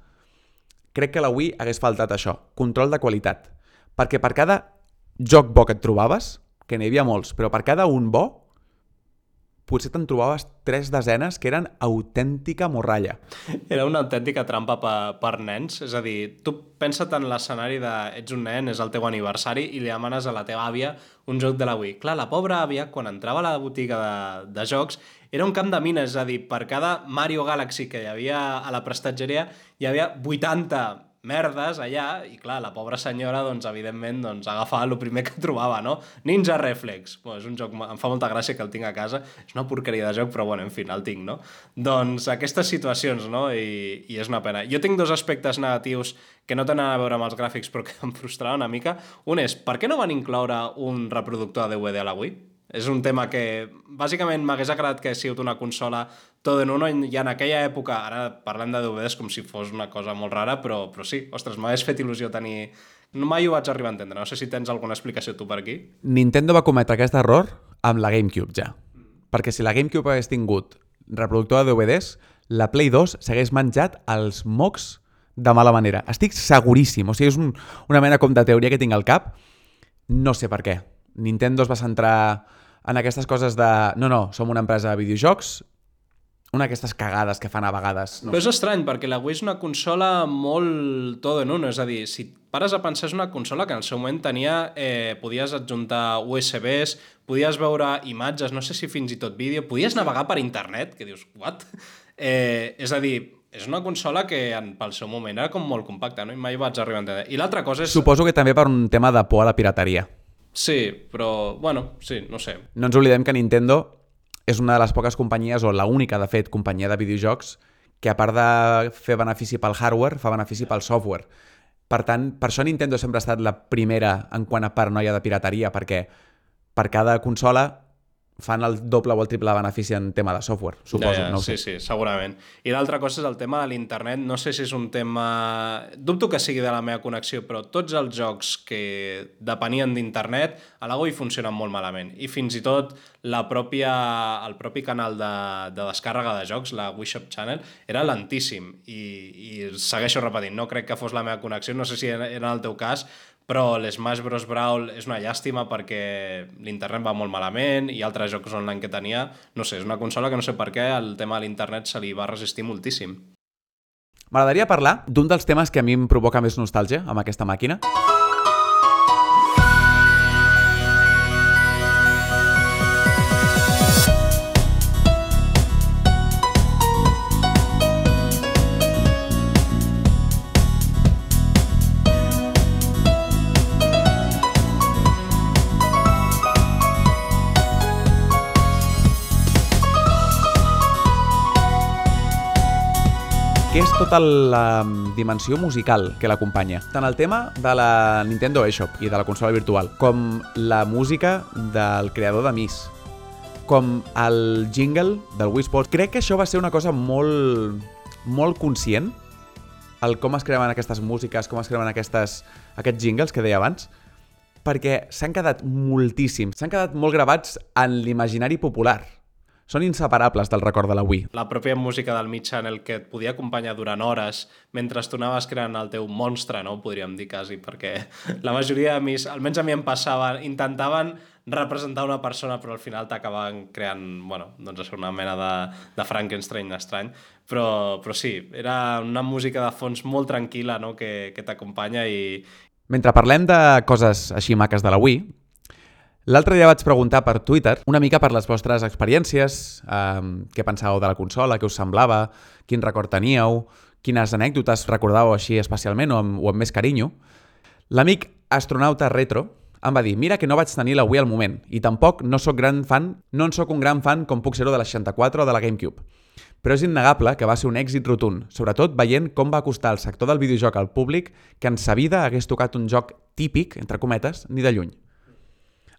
crec que la Wii hagués faltat això, control de qualitat. Perquè per cada joc bo que et trobaves, que n'hi havia molts, però per cada un bo, potser te'n trobaves tres desenes que eren autèntica morralla. Era una autèntica trampa per, per nens, és a dir, tu pensa't en l'escenari de ets un nen, és el teu aniversari i li demanes a la teva àvia un joc de la Wii. Clar, la pobra àvia, quan entrava a la botiga de, de jocs, era un camp de mines, és a dir, per cada Mario Galaxy que hi havia a la prestatgeria hi havia 80 merdes allà, i clar, la pobra senyora, doncs, evidentment, doncs, agafava el primer que trobava, no? Ninja Reflex, bueno, és un joc, em fa molta gràcia que el tinc a casa, és una porqueria de joc, però bueno, en fi, el tinc, no? Doncs aquestes situacions, no? I, i és una pena. Jo tinc dos aspectes negatius que no tenen a veure amb els gràfics, però que em frustraven una mica. Un és, per què no van incloure un reproductor de DVD a la Wii? És un tema que bàsicament m'hagués agradat que sigut una consola tot en uno i en aquella època, ara parlem de DVDs com si fos una cosa molt rara, però, però sí, ostres, m'hagués fet il·lusió tenir... No mai ho vaig arribar a entendre, no sé si tens alguna explicació tu per aquí. Nintendo va cometre aquest error amb la GameCube ja. Perquè si la GameCube hagués tingut reproductor de DVDs, la Play 2 s'hagués menjat els mocs de mala manera. Estic seguríssim, o sigui, és un, una mena com de teoria que tinc al cap. No sé per què. Nintendo es va centrar en aquestes coses de no, no, som una empresa de videojocs, una d'aquestes cagades que fan a vegades. No. Però és estrany, perquè la Wii és una consola molt todo en uno, és a dir, si pares a pensar és una consola que en el seu moment tenia, eh, podies adjuntar USBs, podies veure imatges, no sé si fins i tot vídeo, podies navegar per internet, que dius, what? Eh, és a dir, és una consola que en, pel seu moment era com molt compacta, no? I mai vaig arribar a entendre. I l'altra cosa és... Suposo que també per un tema de por a la pirateria. Sí, però, bueno, sí, no sé. No ens oblidem que Nintendo és una de les poques companyies, o la única, de fet, companyia de videojocs que a part de fer benefici pel hardware, fa benefici pel software. Per tant, per això Nintendo sempre ha estat la primera en quant a paranoia de pirateria, perquè per cada consola fan el doble o el triple benefici en tema de software, suposo. Ja, ja, no sí, sí, segurament. I l'altra cosa és el tema de l'internet. No sé si és un tema... Dubto que sigui de la meva connexió, però tots els jocs que depenien d'internet a la Wii funcionen molt malament. I fins i tot la pròpia, el propi canal de, de descàrrega de jocs, la Wii Shop Channel, era lentíssim. I, I segueixo repetint, no crec que fos la meva connexió, no sé si era el teu cas, però l'Smash Bros. Brawl és una llàstima perquè l'internet va molt malament i altres jocs online que tenia, no sé, és una consola que no sé per què el tema de l'internet se li va resistir moltíssim. M'agradaria parlar d'un dels temes que a mi em provoca més nostàlgia amb aquesta màquina. Que és tota la dimensió musical que l'acompanya. Tant el tema de la Nintendo eShop i de la consola virtual, com la música del creador de Miss, com el jingle del Wii Sports. Crec que això va ser una cosa molt, molt conscient, el com es creaven aquestes músiques, com es creaven aquestes, aquests jingles que deia abans, perquè s'han quedat moltíssims, s'han quedat molt gravats en l'imaginari popular són inseparables del record de la Wii. La pròpia música del mid-channel que et podia acompanyar durant hores mentre tu anaves creant el teu monstre, no? podríem dir quasi, perquè la majoria de mis, almenys a mi em passava, intentaven representar una persona però al final t'acabaven creant, bueno, doncs una mena de, de Frankenstein estrany, però, però sí, era una música de fons molt tranquil·la no? que, que t'acompanya i... Mentre parlem de coses així maques de la Wii, L'altre dia vaig preguntar per Twitter una mica per les vostres experiències, eh, què pensàveu de la consola, què us semblava, quin record teníeu, quines anècdotes recordàveu així especialment o amb, o amb més carinyo. L'amic astronauta retro em va dir, mira que no vaig tenir la Wii al moment i tampoc no sóc gran fan, no en sóc un gran fan com puc ser-ho de la 64 o de la GameCube. Però és innegable que va ser un èxit rotund, sobretot veient com va costar el sector del videojoc al públic que en sa vida hagués tocat un joc típic, entre cometes, ni de lluny.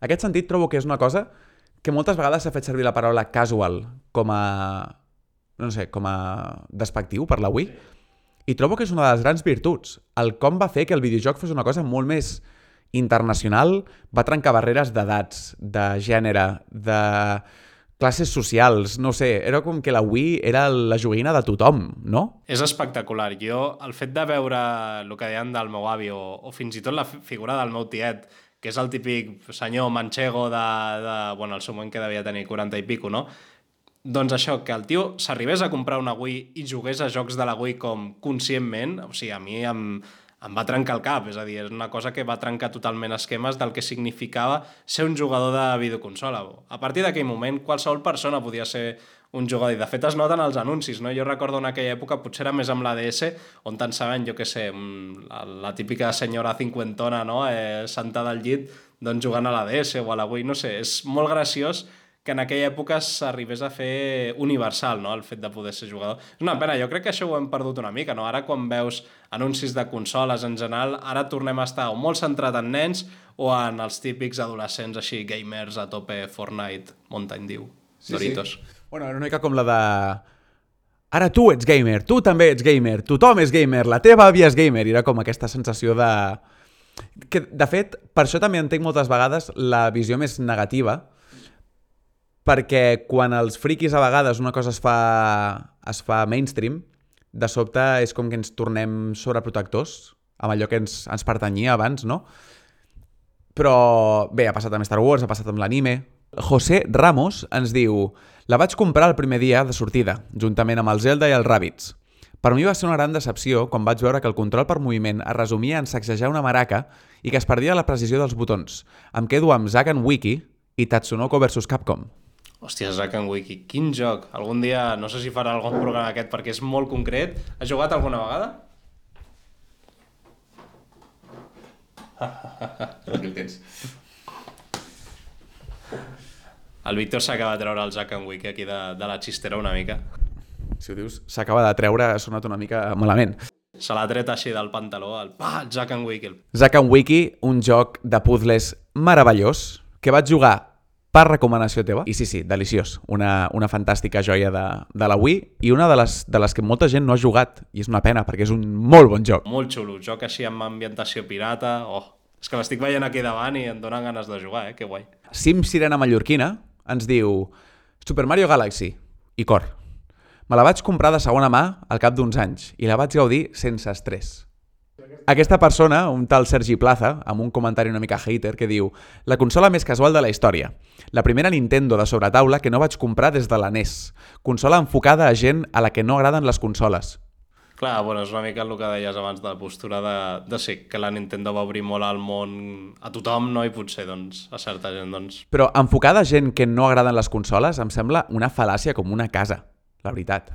Aquest sentit trobo que és una cosa que moltes vegades s'ha fet servir la paraula casual com a, no sé, com a despectiu per la Wii. I trobo que és una de les grans virtuts. El com va fer que el videojoc fos una cosa molt més internacional, va trencar barreres d'edats, de gènere, de classes socials, no sé, era com que la Wii era la joguina de tothom, no? És espectacular. Jo, el fet de veure el que deien del meu avi o, o fins i tot la figura del meu tiet, que és el típic senyor manchego de, de bueno, el seu moment que devia tenir 40 i pico, no? doncs això, que el tio s'arribés a comprar una Wii i jugués a jocs de la Wii com conscientment, o sigui, a mi em, em va trencar el cap, és a dir, és una cosa que va trencar totalment esquemes del que significava ser un jugador de videoconsola. A partir d'aquell moment, qualsevol persona podia ser un jugador, i de fet es noten els anuncis, no? Jo recordo en aquella època, potser era més amb la DS, on tant saben, jo què sé, la, la típica senyora cinquentona, no?, eh, sentada al llit, doncs jugant a la DS o a la Wii, no sé, és molt graciós que en aquella època s'arribés a fer universal, no?, el fet de poder ser jugador. És una pena, jo crec que això ho hem perdut una mica, no? Ara quan veus anuncis de consoles en general, ara tornem a estar o molt centrat en nens o en els típics adolescents així, gamers a tope, Fortnite, Mountain Dew, sí, Doritos. Sí. Bueno, era una mica com la de... Ara tu ets gamer, tu també ets gamer, tothom és gamer, la teva àvia és gamer. I era com aquesta sensació de... Que, de fet, per això també entenc moltes vegades la visió més negativa, perquè quan els friquis a vegades una cosa es fa, es fa mainstream, de sobte és com que ens tornem sobreprotectors amb allò que ens, ens pertanyia abans, no? Però bé, ha passat amb Star Wars, ha passat amb l'anime... José Ramos ens diu La vaig comprar el primer dia de sortida, juntament amb el Zelda i el Rabbids. Per mi va ser una gran decepció quan vaig veure que el control per moviment es resumia en sacsejar una maraca i que es perdia la precisió dels botons. Em quedo amb Zack and Wiki i Tatsunoko vs Capcom. Hòstia, Zack and Wiki, quin joc. Algun dia, no sé si farà algun programa aquest perquè és molt concret. Has jugat alguna vegada? Aquí el tens. El Víctor s'acaba de treure el Zack and Wiki aquí de, de la xistera una mica. Si ho dius, s'acaba de treure, ha sonat una mica malament. Se l'ha tret així del pantaló, el, pa, el Zack and Wiki. Zack and Wiki, un joc de puzzles meravellós que vaig jugar per recomanació teva. I sí, sí, deliciós. Una, una fantàstica joia de, de la Wii i una de les, de les que molta gent no ha jugat. I és una pena, perquè és un molt bon joc. Molt xulo. Joc així amb ambientació pirata. Oh, és que l'estic veient aquí davant i em donen ganes de jugar, eh? Que guai. Sim Sirena Mallorquina ens diu Super Mario Galaxy i cor. Me la vaig comprar de segona mà al cap d'uns anys i la vaig gaudir sense estrès. Aquesta persona, un tal Sergi Plaza, amb un comentari una mica hater, que diu La consola més casual de la història. La primera Nintendo de sobretaula que no vaig comprar des de la NES. Consola enfocada a gent a la que no agraden les consoles. Clar, bueno, és una mica el que deies abans de la postura de, de sí, que la Nintendo va obrir molt al món a tothom, no? I potser, doncs, a certa gent, doncs... Però enfocada a gent que no agraden les consoles em sembla una fal·làcia com una casa, la veritat.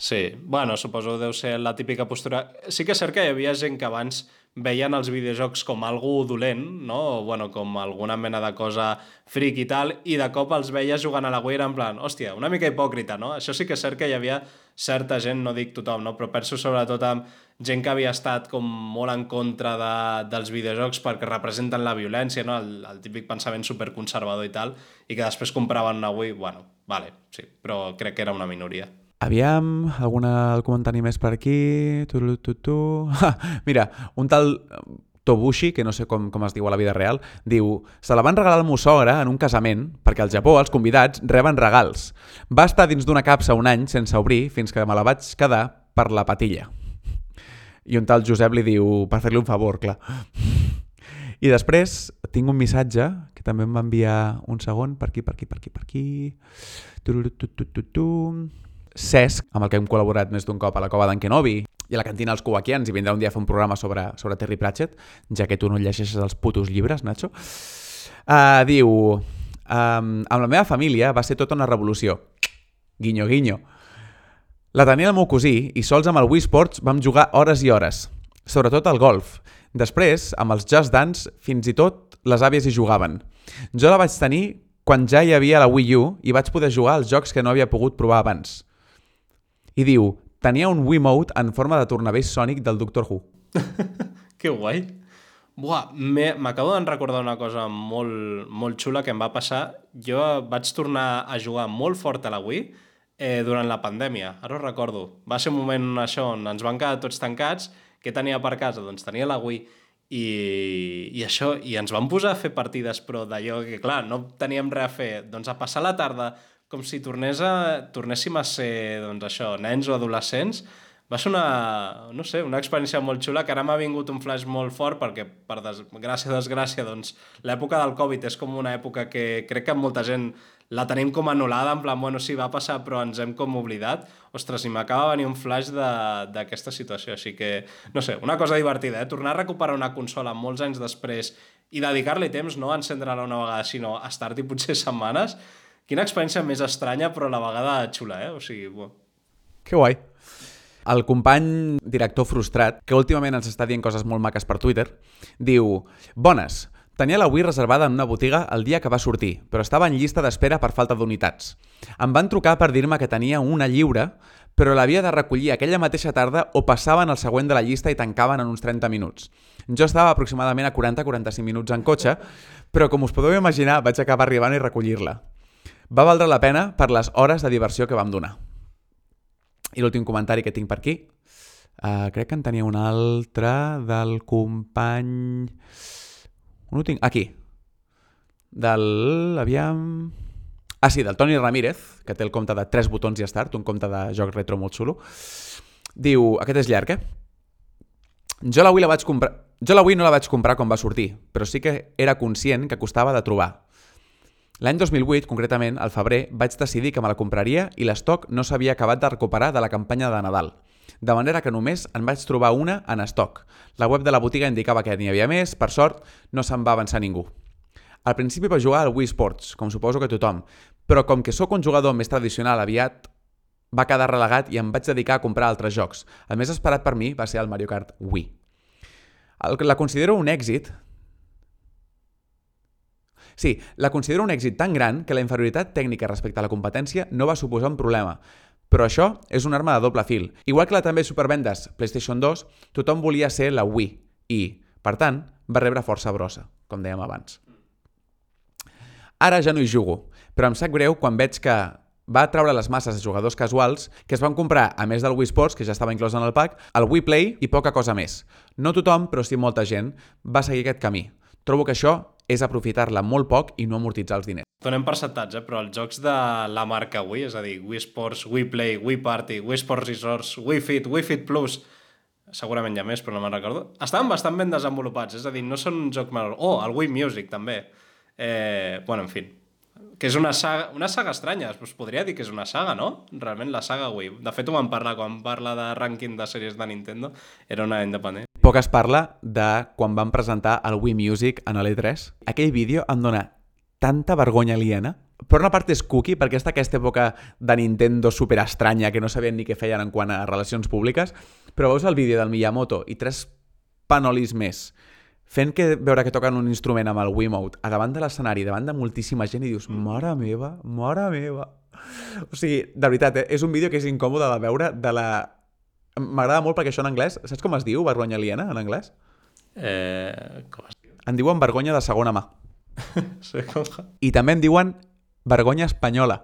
Sí, bueno, suposo que deu ser la típica postura... Sí que és cert que hi havia gent que abans veien els videojocs com algú dolent, no? O, bueno, com alguna mena de cosa fric i tal, i de cop els veies jugant a la Wii en plan, hòstia, una mica hipòcrita, no? Això sí que és cert que hi havia certa gent, no dic tothom, no? però penso sobretot amb gent que havia estat com molt en contra de, dels videojocs perquè representen la violència, no? el, el típic pensament superconservador i tal, i que després compraven una Wii, bueno, vale, sí, però crec que era una minoria. Aviam, alguna comentari més per aquí... Tu, tu, tu. Ah, mira, un tal eh, Tobushi, que no sé com, com es diu a la vida real, diu se la van regalar al meu sogre en un casament perquè al Japó els convidats reben regals. Va estar dins d'una capsa un any sense obrir fins que me la vaig quedar per la patilla. I un tal Josep li diu, per fer-li un favor, clar. I després tinc un missatge que també em va enviar un segon, per aquí, per aquí, per aquí, per aquí... Tu, tu, tu, tu, tu. Cesc, amb el que hem col·laborat més d'un cop a la cova d'en Kenobi i a la cantina dels Kuwakians, i vindrà un dia a fer un programa sobre, sobre Terry Pratchett, ja que tu no llegeixes els putos llibres, Nacho. Uh, diu, um, amb la meva família va ser tota una revolució. Guinyo, guinyo. La tenia el meu cosí i sols amb el Wii Sports vam jugar hores i hores, sobretot al golf. Després, amb els Just Dance, fins i tot les àvies hi jugaven. Jo la vaig tenir quan ja hi havia la Wii U i vaig poder jugar als jocs que no havia pogut provar abans. I diu, tenia un Wiimote en forma de tornavell sònic del Doctor Who. que guai. Buah, m'acabo de recordar una cosa molt, molt xula que em va passar. Jo vaig tornar a jugar molt fort a la Wii eh, durant la pandèmia. Ara ho recordo. Va ser un moment això on ens van quedar tots tancats. Què tenia per casa? Doncs tenia la Wii. I, i això, i ens vam posar a fer partides, però d'allò que, clar, no teníem res a fer. Doncs a passar la tarda com si tornés a, tornéssim a ser, doncs això, nens o adolescents, va ser una, no sé, una experiència molt xula que ara m'ha vingut un flash molt fort perquè, per desgràcia, desgràcia, doncs l'època del Covid és com una època que crec que molta gent la tenim com anul·lada, en plan, bueno, sí, va passar, però ens hem com oblidat. Ostres, i m'acaba venir un flash d'aquesta situació, així que, no sé, una cosa divertida, eh? Tornar a recuperar una consola molts anys després i dedicar-li temps, no a encendre-la una vegada, sinó a estar-hi potser setmanes, quina experiència més estranya, però a la vegada xula, eh? O sigui, bo. Que guai. El company director frustrat, que últimament ens està dient coses molt maques per Twitter, diu Bones, tenia la Wii reservada en una botiga el dia que va sortir, però estava en llista d'espera per falta d'unitats. Em van trucar per dir-me que tenia una lliure, però l'havia de recollir aquella mateixa tarda o passaven el següent de la llista i tancaven en uns 30 minuts. Jo estava aproximadament a 40-45 minuts en cotxe, però com us podeu imaginar vaig acabar arribant i recollir-la. Va valdre la pena per les hores de diversió que vam donar. I l'últim comentari que tinc per aquí, uh, crec que en tenia un altre del company... On ho tinc? Aquí. Del... Aviam... Ah, sí, del Toni Ramírez, que té el compte de 3 botons i start, un compte de joc retro molt xulo. Diu, aquest és llarg, eh? Jo la Wii la vaig comprar... Jo la Wii no la vaig comprar quan va sortir, però sí que era conscient que costava de trobar. L'any 2008, concretament, al febrer, vaig decidir que me la compraria i l'estoc no s'havia acabat de recuperar de la campanya de Nadal. De manera que només en vaig trobar una en estoc. La web de la botiga indicava que n'hi havia més, per sort, no se'n va avançar ningú. Al principi va jugar al Wii Sports, com suposo que tothom, però com que sóc un jugador més tradicional aviat, va quedar relegat i em vaig dedicar a comprar altres jocs. El més esperat per mi va ser el Mario Kart Wii. El, la considero un èxit, Sí, la considero un èxit tan gran que la inferioritat tècnica respecte a la competència no va suposar un problema. Però això és una arma de doble fil. Igual que la també supervendes PlayStation 2, tothom volia ser la Wii i, per tant, va rebre força brossa, com dèiem abans. Ara ja no hi jugo, però em sap greu quan veig que va treure les masses de jugadors casuals que es van comprar, a més del Wii Sports, que ja estava inclòs en el pack, el Wii Play i poca cosa més. No tothom, però sí molta gent, va seguir aquest camí. Trobo que això és aprofitar-la molt poc i no amortitzar els diners. Donem percentatge, però els jocs de la marca Wii, és a dir, Wii Sports, Wii Play, Wii Party, Wii Sports Resorts, Wii Fit, Wii Fit Plus, segurament hi ha més, però no me'n recordo, estaven bastant ben desenvolupats, és a dir, no són un joc menor. Oh, el Wii Music, també. Eh, bueno, en fi, que és una saga, una saga estranya, es podria dir que és una saga, no? Realment la saga Wii. De fet, ho vam parlar quan parla de rànquing de sèries de Nintendo, era una independent. Poc es parla de quan van presentar el Wii Music en l'E3. Aquell vídeo em dona tanta vergonya aliena. Per una part és cookie, perquè està aquesta època de Nintendo super estranya que no sabien ni què feien en quant a relacions públiques, però veus el vídeo del Miyamoto i tres panolis més fent que veure que toquen un instrument amb el Wiimote a davant de l'escenari, davant de moltíssima gent i dius, mare meva, mare meva. O sigui, de veritat, eh? és un vídeo que és incòmode de veure de la M'agrada molt perquè això en anglès... Saps com es diu vergonya aliena en anglès? Eh, com es diu? En diuen vergonya de segona mà. I també en diuen vergonya espanyola.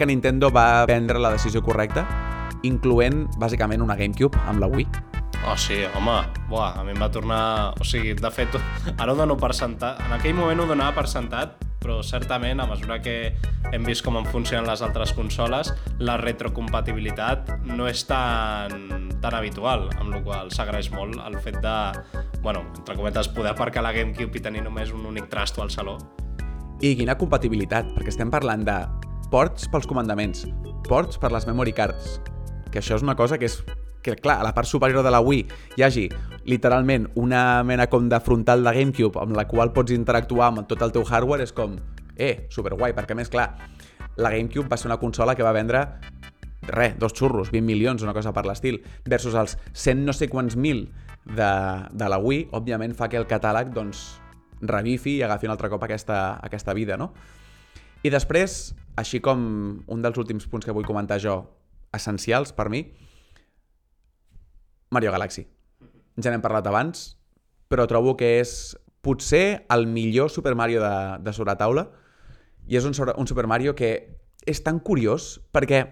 Que Nintendo va prendre la decisió correcta, incloent bàsicament una GameCube amb la Wii. Oh, sí, home, buah, a mi em va tornar... O sigui, de fet, ara ho dono per sentat. En aquell moment ho donava per sentat, però certament, a mesura que hem vist com en funcionen les altres consoles, la retrocompatibilitat no és tan, tan habitual, amb la qual s'agraeix molt el fet de, bueno, entre cometes, poder aparcar la GameCube i tenir només un únic trasto al saló. I quina compatibilitat, perquè estem parlant de ports pels comandaments, ports per les memory cards, que això és una cosa que és que, clar, a la part superior de la Wii hi hagi literalment una mena com de frontal de GameCube amb la qual pots interactuar amb tot el teu hardware, és com, eh, superguai, perquè més, clar, la GameCube va ser una consola que va vendre res, dos xurros, 20 milions, una cosa per l'estil, versus els 100 no sé quants mil de, de la Wii, òbviament fa que el catàleg doncs, revifi i agafi un altre cop aquesta, aquesta vida, no? I després, així com un dels últims punts que vull comentar jo, essencials per mi, Mario Galaxy. Ja n'hem parlat abans, però trobo que és potser el millor Super Mario de, de sobre taula i és un, un Super Mario que és tan curiós perquè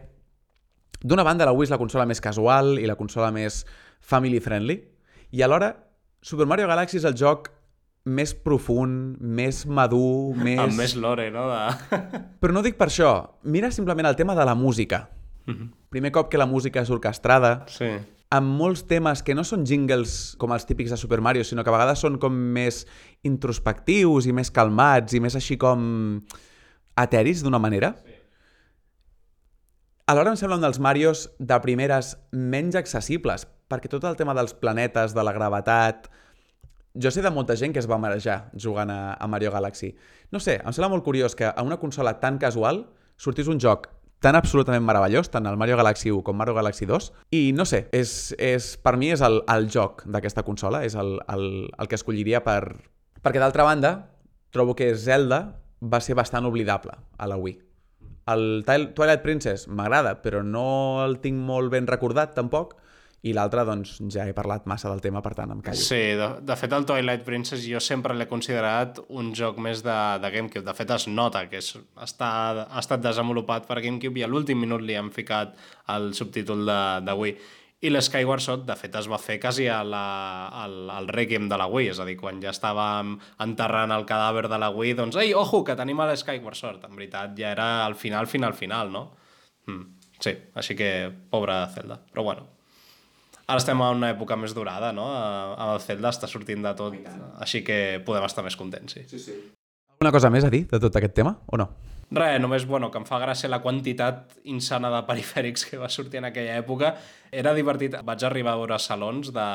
d'una banda la Wii és la consola més casual i la consola més family friendly i alhora Super Mario Galaxy és el joc més profund, més madur, més... Amb més lore, no? De... Però no dic per això. Mira simplement el tema de la música. Mm -hmm. Primer cop que la música és orquestrada, Sí. amb molts temes que no són jingles com els típics de Super Mario, sinó que a vegades són com més introspectius i més calmats i més així com ateris d'una manera. Sí. Alhora em sembla un dels Marios de primeres menys accessibles, perquè tot el tema dels planetes, de la gravetat... Jo sé de molta gent que es va marejar jugant a, a Mario Galaxy. No sé, em sembla molt curiós que a una consola tan casual sortís un joc tan absolutament meravellós, tant el Mario Galaxy 1 com Mario Galaxy 2, i no sé, és, és, per mi és el, el joc d'aquesta consola, és el, el, el que escolliria per... Perquè d'altra banda, trobo que Zelda va ser bastant oblidable a la Wii. El Twil- Twilight Princess m'agrada, però no el tinc molt ben recordat tampoc, i l'altre, doncs, ja he parlat massa del tema, per tant, em callo. Sí, de, de fet el Twilight Princess jo sempre l'he considerat un joc més de, de GameCube. De fet es nota que és, està, ha estat desenvolupat per GameCube i a l'últim minut li han ficat el subtítol de, de Wii. I l'Skyward Sword, de fet, es va fer quasi a la, al, al Requiem de la Wii, és a dir, quan ja estàvem enterrant el cadàver de la Wii, doncs, ei, ojo, que tenim a l'Skyward Sword. En veritat, ja era al final, final, final, no? Mm, sí, així que, pobra Zelda. Però bueno, Ara estem en una època més durada, no? A- Amb el Zelda està sortint de tot, així que podem estar més contents, sí. sí, sí. Una cosa més a dir de tot aquest tema, o no? Res, només, bueno, que em fa gràcia la quantitat insana de perifèrics que va sortir en aquella època. Era divertit. Vaig arribar a veure salons de,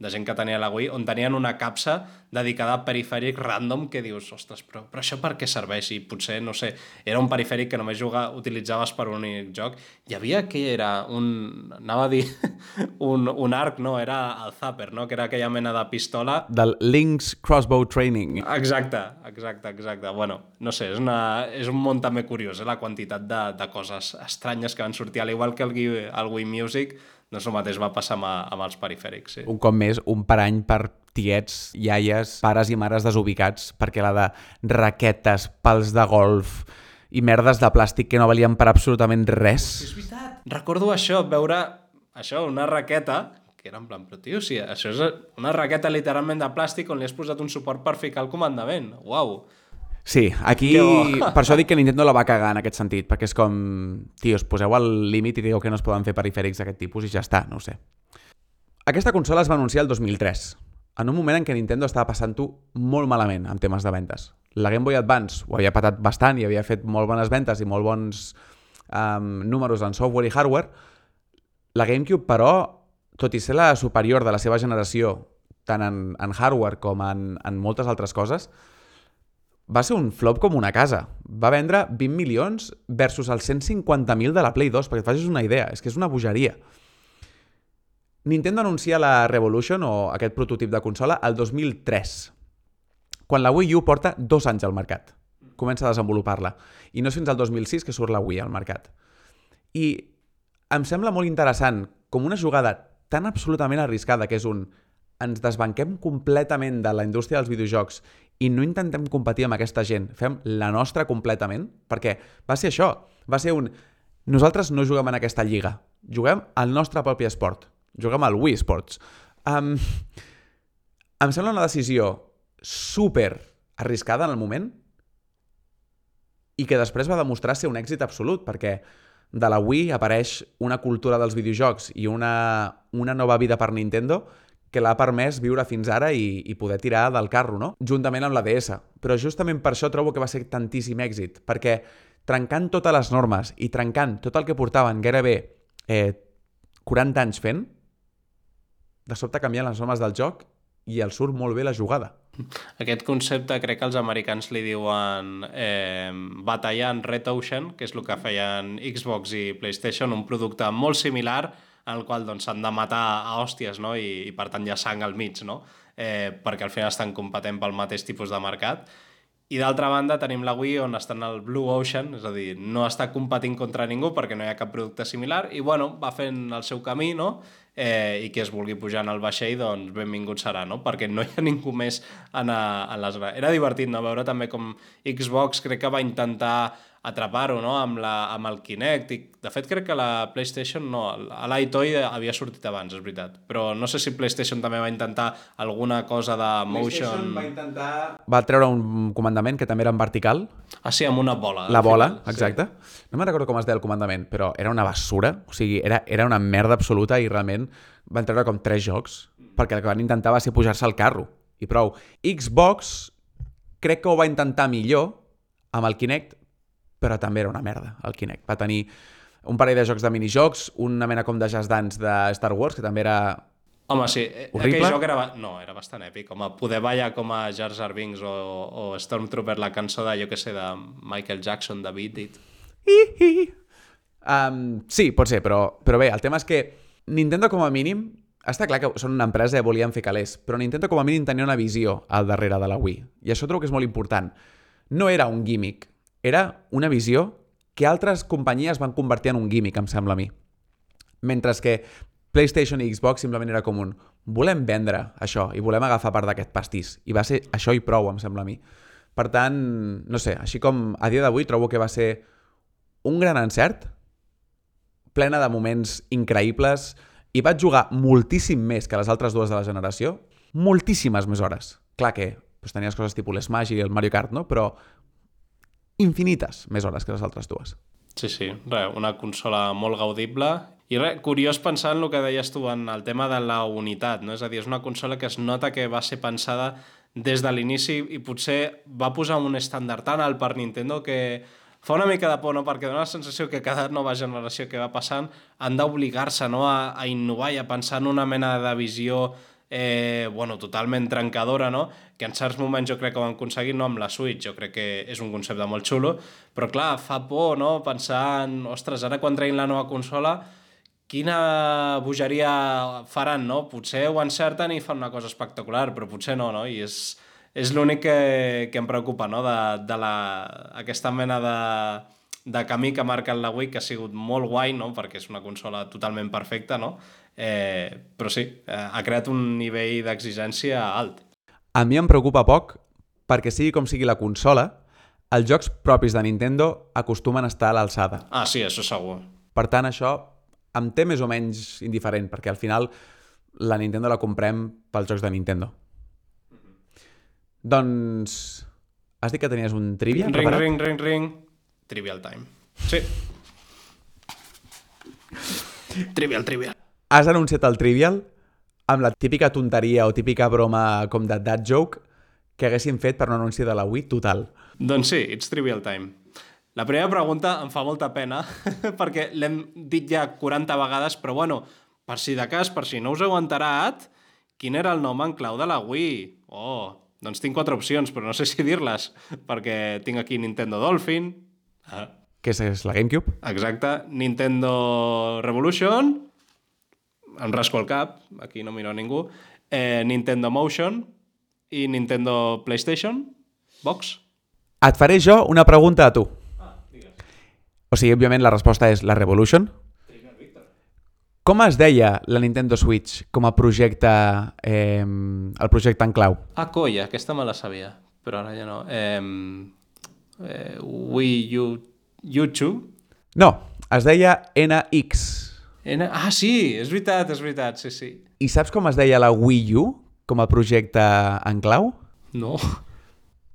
de gent que tenia la Wii on tenien una capsa dedicada a perifèric random que dius, ostres, però, però això per què serveix? I potser, no sé, era un perifèric que només juga, utilitzaves per un únic joc. Hi havia que era un... anava a dir un, un arc, no, era el Zapper, no? Que era aquella mena de pistola Del Link's Crossbow Training. Exacte, exacte, exacte. Bueno, no sé, és, una, és un món també curiós, eh? la quantitat de, de coses estranyes que van sortir, al igual que el, el Wii Music, doncs el mateix va passar amb, amb els perifèrics, sí. Un cop més, un parany per tiets, iaies, pares i mares desubicats, perquè la de raquetes, pals de golf i merdes de plàstic que no valien per absolutament res. És veritat. Recordo això, veure això, una raqueta, que era en plan, però tio, si això és una raqueta literalment de plàstic on li has posat un suport per ficar el comandament. Uau! Sí, aquí... Per això dic que Nintendo la va cagar en aquest sentit, perquè és com... Tio, us poseu al límit i digueu que no es poden fer perifèrics d'aquest tipus i ja està, no ho sé. Aquesta consola es va anunciar el 2003, en un moment en què Nintendo estava passant-ho molt malament amb temes de ventes. La Game Boy Advance ho havia patat bastant i havia fet molt bones ventes i molt bons um, números en software i hardware. La GameCube, però, tot i ser la superior de la seva generació, tant en, en hardware com en, en moltes altres coses, va ser un flop com una casa. Va vendre 20 milions versus els 150.000 de la Play 2, perquè et facis una idea, és que és una bogeria. Nintendo anuncia la Revolution, o aquest prototip de consola, el 2003, quan la Wii U porta dos anys al mercat. Comença a desenvolupar-la. I no és fins al 2006 que surt la Wii al mercat. I em sembla molt interessant com una jugada tan absolutament arriscada que és un ens desbanquem completament de la indústria dels videojocs i no intentem competir amb aquesta gent, fem la nostra completament, perquè va ser això, va ser un... Nosaltres no juguem en aquesta lliga, juguem al nostre propi esport, juguem al Wii Sports. Um, em sembla una decisió super arriscada en el moment i que després va demostrar ser un èxit absolut, perquè de la Wii apareix una cultura dels videojocs i una, una nova vida per Nintendo que l'ha permès viure fins ara i, i poder tirar del carro, no? Juntament amb la DS. Però justament per això trobo que va ser tantíssim èxit, perquè trencant totes les normes i trencant tot el que portaven gairebé eh, 40 anys fent, de sobte canvien les normes del joc i el surt molt bé la jugada. Aquest concepte crec que els americans li diuen eh, batallar en Red Ocean, que és el que feien Xbox i PlayStation, un producte molt similar en el qual doncs, s'han de matar a hòsties no? I, i per tant hi ha sang al mig, no? eh, perquè al final estan competent pel mateix tipus de mercat. I d'altra banda tenim la Wii on està en el Blue Ocean, és a dir, no està competint contra ningú perquè no hi ha cap producte similar i bueno, va fent el seu camí, no? Eh, i qui es vulgui pujar en el vaixell, doncs benvingut serà, no? Perquè no hi ha ningú més en, a, en les... Era divertit, no? Veure també com Xbox crec que va intentar atrapar-ho no? amb, la, amb el Kinect. I, de fet, crec que la PlayStation no, a l'iToy havia sortit abans, és veritat. Però no sé si PlayStation també va intentar alguna cosa de motion... va intentar... Va treure un comandament que també era en vertical. Ah, sí, amb una bola. La bola, final, exacte. No me'n recordo com es deia el comandament, però era una basura. O sigui, era, era una merda absoluta i realment van treure com tres jocs perquè el que van intentar va ser pujar-se al carro. I prou. Xbox crec que ho va intentar millor amb el Kinect, però també era una merda, el Kinect. Va tenir un parell de jocs de minijocs, una mena com de Just Dance de Star Wars, que també era... Home, sí, eh, Horrible. aquell joc era... No, era bastant èpic. Com a poder ballar com a Jar Jar Binks o, o Stormtrooper, la cançó de, jo que sé, de Michael Jackson, de Beat It. Um, sí, pot ser, però, però bé, el tema és que Nintendo com a mínim, està clar que són una empresa i volien fer calés, però Nintendo com a mínim tenia una visió al darrere de la Wii. I això trobo que és molt important. No era un gimmick, era una visió que altres companyies van convertir en un gimmick, em sembla a mi. Mentre que PlayStation i Xbox simplement era com un volem vendre això i volem agafar part d'aquest pastís. I va ser això i prou, em sembla a mi. Per tant, no sé, així com a dia d'avui trobo que va ser un gran encert, plena de moments increïbles, i vaig jugar moltíssim més que les altres dues de la generació, moltíssimes més hores. Clar que doncs, tenies coses tipus l'Smash i el Mario Kart, no? però infinites més hores que les altres dues. Sí, sí, res, una consola molt gaudible i res, curiós pensar en el que deies tu en el tema de la unitat, no? és a dir, és una consola que es nota que va ser pensada des de l'inici i potser va posar un estàndard tan alt per Nintendo que fa una mica de por, no? perquè dona la sensació que cada nova generació que va passant han d'obligar-se no? a, a innovar i a pensar en una mena de visió eh, bueno, totalment trencadora, no? que en certs moments jo crec que ho han aconseguit, no amb la Switch, jo crec que és un concepte molt xulo, però clar, fa por no? pensar en, ostres, ara quan treguin la nova consola, quina bogeria faran, no? Potser ho encerten i fan una cosa espectacular, però potser no, no? I és, és l'únic que, que em preocupa, no? De, de la, aquesta mena de, de camí que ha marcat la Wii, que ha sigut molt guai, no? perquè és una consola totalment perfecta, no? Eh, però sí, eh, ha creat un nivell d'exigència alt. A mi em preocupa poc perquè sigui com sigui la consola, els jocs propis de Nintendo acostumen a estar a l'alçada. Ah, sí, això segur. Per tant, això em té més o menys indiferent, perquè al final la Nintendo la comprem pels jocs de Nintendo. Doncs... Has dit que tenies un trivia Ring, preparat? ring, ring, ring. Trivial time. Sí. Trivial, trivial. Has anunciat el trivial amb la típica tonteria o típica broma com de dad joke que haguessin fet per un anunci de la Wii total. Doncs sí, it's trivial time. La primera pregunta em fa molta pena perquè l'hem dit ja 40 vegades, però bueno, per si de cas, per si no us heu enterat, quin era el nom en clau de la Wii? Oh, doncs tinc quatre opcions, però no sé si dir-les, perquè tinc aquí Nintendo Dolphin, ah, Que és, és la GameCube? exacte, Nintendo Revolution, em rasco el cap, aquí no miro a ningú, eh, Nintendo Motion i Nintendo PlayStation Box. Et faré jo una pregunta a tu. O sigui, òbviament la resposta és la Revolution. Com es deia la Nintendo Switch com a projecte, eh, el projecte en clau? Ah, colla, aquesta me la sabia, però ara ja no. Eh, eh, Wii U, U2? No, es deia NX. N... Ah, sí, és veritat, és veritat, sí, sí. I saps com es deia la Wii U com a projecte en clau? No,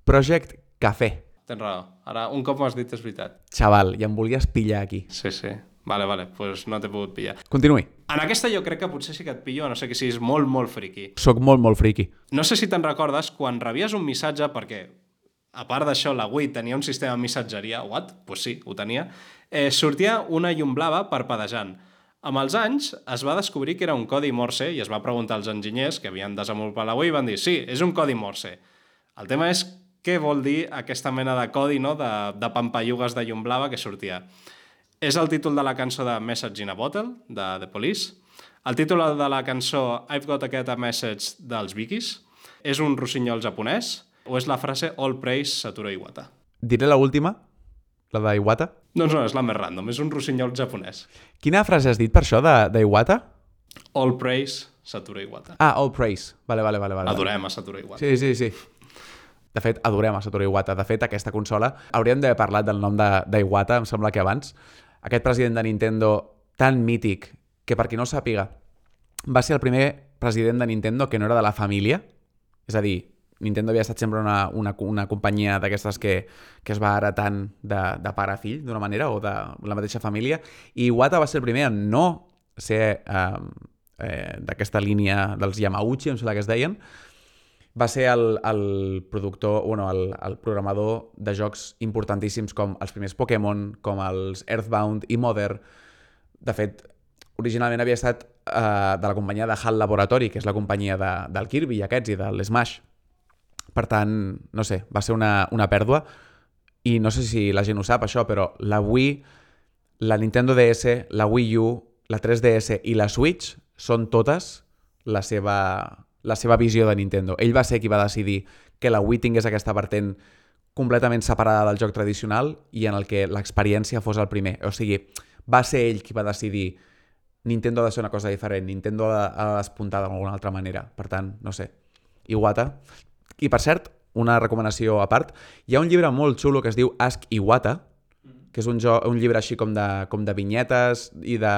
Project Café. tens raó. Ara, un cop m'has dit, és veritat. Xaval, i em volies pillar aquí. Sí, sí. Vale, vale, doncs pues no t'he pogut pillar. Continuï. En aquesta jo crec que potser sí que et pillo, no sé que siguis molt, molt friqui. Soc molt, molt friqui. No sé si te'n recordes quan rebies un missatge, perquè a part d'això la Wii tenia un sistema de missatgeria, what? Doncs pues sí, ho tenia, eh, sortia una llum blava parpadejant. Amb els anys es va descobrir que era un codi Morse i es va preguntar als enginyers que havien desenvolupat la Wii i van dir sí, és un codi Morse. El tema és què vol dir aquesta mena de codi no? de, de pampallugues de llum blava que sortia. És el títol de la cançó de Message in a Bottle, de The Police. El títol de la cançó I've Got a a Message dels Vikis. És un rossinyol japonès o és la frase All Praise Satoru Iwata. Diré la última, la d'Iwata. Doncs no, és la més random, és un rossinyol japonès. Quina frase has dit per això de- d'Iwata? All Praise Satoru Iwata. Ah, All Praise. Vale, vale, vale. vale. Adorem a Satoru Iwata. Sí, sí, sí. De fet, adorem a Satoru Iwata. De fet, aquesta consola, hauríem d'haver parlat del nom de- d'Iwata, em sembla que abans. Aquest president de Nintendo tan mític, que per qui no sàpiga, va ser el primer president de Nintendo que no era de la família. És a dir, Nintendo havia estat sempre una, una, una companyia d'aquestes que, que es va heretant de, de pare a fill, d'una manera, o de la mateixa família. I Iwata va ser el primer en no ser eh, eh, d'aquesta línia dels Yamauchi, em sembla que es deien, va ser el, el productor, bueno, el, el programador de jocs importantíssims com els primers Pokémon, com els Earthbound i Mother. De fet, originalment havia estat eh, de la companyia de HAL Laboratory, que és la companyia de, del Kirby i aquests i de l'Smash. Per tant, no sé, va ser una, una pèrdua i no sé si la gent ho sap això, però la Wii, la Nintendo DS, la Wii U, la 3DS i la Switch són totes la seva, la seva visió de Nintendo. Ell va ser qui va decidir que la Wii tingués aquesta vertent completament separada del joc tradicional i en el que l'experiència fos el primer. O sigui, va ser ell qui va decidir Nintendo ha de ser una cosa diferent, Nintendo ha de, ha de despuntar d'alguna altra manera. Per tant, no sé, Iwata. I per cert, una recomanació a part, hi ha un llibre molt xulo que es diu Ask Iwata, que és un, jo, un llibre així com de, com de vinyetes i de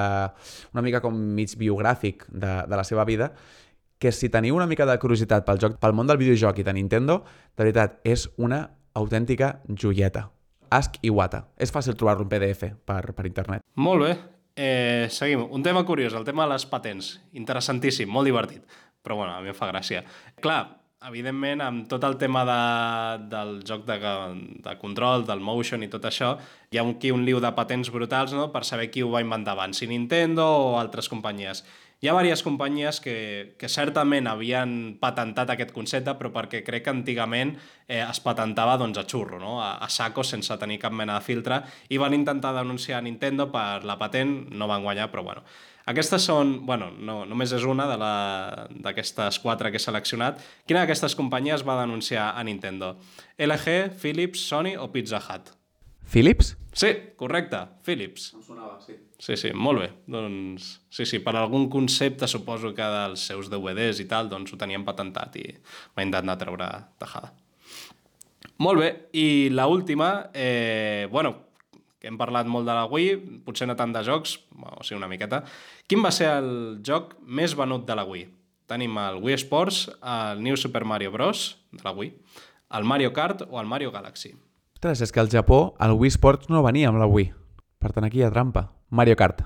una mica com mig biogràfic de, de la seva vida, que si teniu una mica de curiositat pel joc, pel món del videojoc i de Nintendo, de veritat, és una autèntica joieta. Ask Iwata. És fàcil trobar-lo en PDF per, per internet. Molt bé. Eh, seguim. Un tema curiós, el tema de les patents. Interessantíssim, molt divertit. Però bueno, a mi em fa gràcia. Clar, evidentment, amb tot el tema de, del joc de, de control, del motion i tot això, hi ha un, aquí un liu de patents brutals no? per saber qui ho va inventar abans, si Nintendo o altres companyies. Hi ha diverses companyies que, que certament havien patentat aquest concepte, però perquè crec que antigament eh, es patentava doncs, a xurro, no? a, a saco, sense tenir cap mena de filtre, i van intentar denunciar Nintendo per la patent, no van guanyar, però bueno. Aquestes són, bueno, no, només és una de la- d'aquestes quatre que he seleccionat. Quina d'aquestes companyies va denunciar a Nintendo? LG, Philips, Sony o Pizza Hut? Philips? Sí, correcte, Philips. Em sonava, sí. Sí, sí, molt bé. Doncs, sí, sí, per algun concepte suposo que dels seus DVDs i tal, doncs ho tenien patentat i va intentar treure tajada. Molt bé, i la última, eh, bueno, que hem parlat molt de la Wii, potser no tant de jocs, o sigui, una miqueta. Quin va ser el joc més venut de la Wii? Tenim el Wii Sports, el New Super Mario Bros. de la Wii, el Mario Kart o el Mario Galaxy. Ostres, és que al Japó el Wii Sports no venia amb la Wii. Per tant, aquí hi ha trampa. Mario Kart.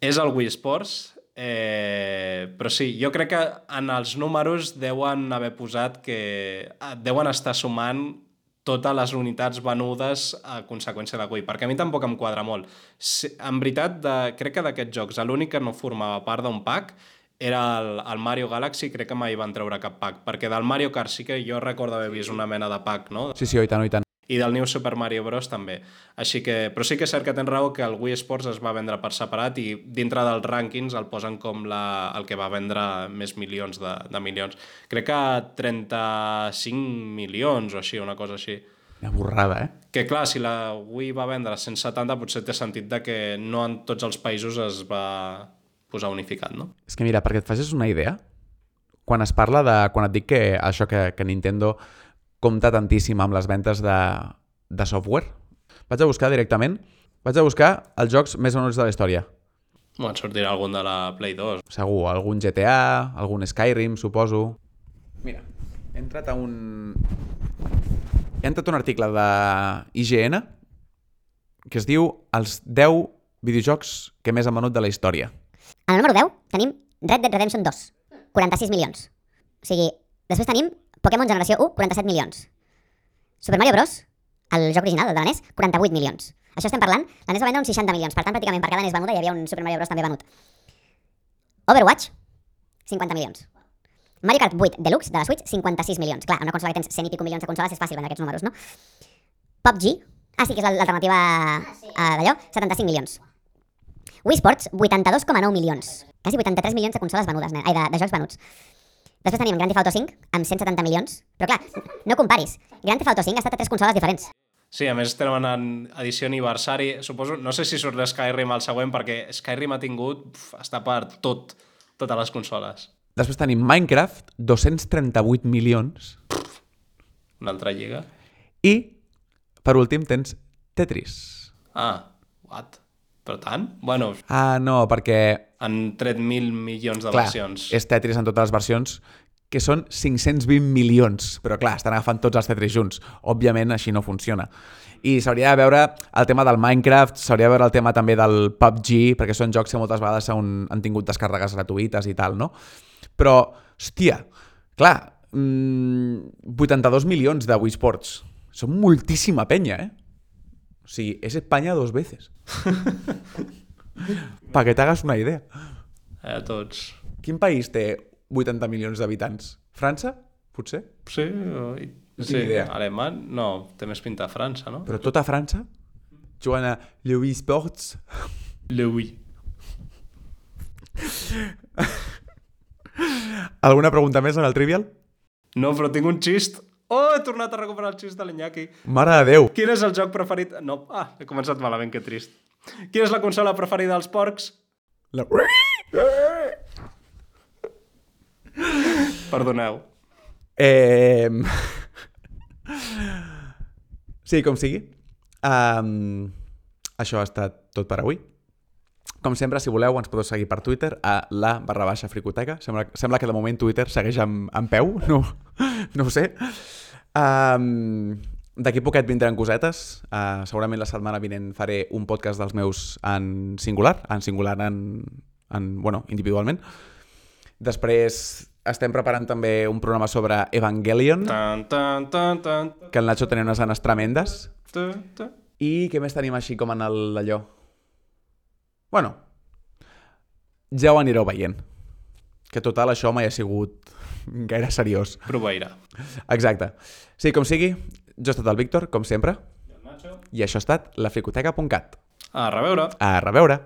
És el Wii Sports, eh, però sí, jo crec que en els números deuen haver posat que eh, deuen estar sumant totes les unitats venudes a conseqüència de Wii, perquè a mi tampoc em quadra molt. Si, en veritat, de, crec que d'aquests jocs l'únic que no formava part d'un pack era el, el Mario Galaxy, crec que mai van treure cap pack, perquè del Mario Kart sí que jo recordo haver vist una mena de pack, no? Sí, sí, oi tant, oi tant. I del New Super Mario Bros. també. Així que, però sí que és cert que tens raó que el Wii Sports es va vendre per separat i dintre dels rànquings el posen com la, el que va vendre més milions de, de milions. Crec que 35 milions o així, una cosa així. Una borrada, eh? Que clar, si la Wii va vendre 170 potser té sentit de que no en tots els països es va posar unificat, no? És que mira, perquè et facis una idea, quan es parla de... Quan et dic que això que, que Nintendo compta tantíssim amb les ventes de, de software, vaig a buscar directament, vaig a buscar els jocs més venuts de la història. Bueno, et sortirà algun de la Play 2. Segur, algun GTA, algun Skyrim, suposo. Mira, he entrat a un... He entrat a un article de IGN que es diu els 10 videojocs que més han venut de la història. En el número 10 tenim Red Dead Redemption 2, 46 milions. O sigui, després tenim Pokémon Generació 1, 47 milions. Super Mario Bros., el joc original, el de la NES, 48 milions. Això estem parlant, la NES va vendre uns 60 milions, per tant, pràcticament per cada NES venuda hi havia un Super Mario Bros. també venut. Overwatch, 50 milions. Mario Kart 8 Deluxe de la Switch, 56 milions. Clar, una consola que tens 100 i pico milions de consoles és fàcil vendre aquests números, no? PUBG, ah sí, que és l'alternativa ah, d'allò, 75 milions. Wii Sports, 82,9 milions. Quasi 83 milions de consoles venudes, ai, de, de jocs venuts. Després tenim Grand Theft Auto 5, amb 170 milions. Però clar, no comparis. Grand Theft Auto 5 ha estat a tres consoles diferents. Sí, a més estem en edició aniversari. Suposo, no sé si surt Skyrim al següent, perquè Skyrim ha tingut... Uf, està per tot, totes les consoles. Després tenim Minecraft, 238 milions. Una altra lliga. I, per últim, tens Tetris. Ah, what? Per tant? Bueno, Ah, no, perquè han tret mil milions de clar, versions. és Tetris en totes les versions, que són 520 milions, però clar, estan agafant tots els Tetris junts. Òbviament, així no funciona. I s'hauria de veure el tema del Minecraft, s'hauria de veure el tema també del PUBG, perquè són jocs que moltes vegades han, han tingut descàrregues gratuïtes i tal, no? Però, hòstia, clar, mmm, 82 milions de Wii Sports. Són moltíssima penya, eh? O sigui, és Espanya dos veces. Para que t'hagas una idea. Eh, tots. Quin país té 80 milions d'habitants? França? Potser? Sí, o- i- No sí. idea. Alemany? No, té més pinta a França, no? Però tota França juguen a Wii Sports. Le oui. Alguna pregunta més en el Trivial? No, però tinc un xist. Oh, he tornat a recuperar el xist de l'Iñaki. Mare de Déu! Quin és el joc preferit... No, ah, he començat malament, que trist. Quina és la consola preferida dels porcs? La... Perdoneu. Eh... Sí, com sigui. Um, això ha estat tot per avui. Com sempre, si voleu, ens podeu seguir per Twitter a la barra baixa fricoteca. Sembla, sembla que de moment Twitter segueix amb, amb peu, no, no ho sé. Um, D'aquí poquet vindran cosetes. Uh, segurament la setmana vinent faré un podcast dels meus en singular, en singular en, en bueno, individualment. Després estem preparant també un programa sobre Evangelion, Tan, tan, tan, tan, que el Nacho tenia unes ganes tremendes. tan, tan. I què més tenim així com en el d'allò? Bueno, ja ho anireu veient. Que total això mai ha sigut gaire seriós. Proveirà. Exacte. Sí, com sigui, jo he estat el Víctor, com sempre, Nacho. i això ha estat lafricoteca.cat. A reveure. A reveure!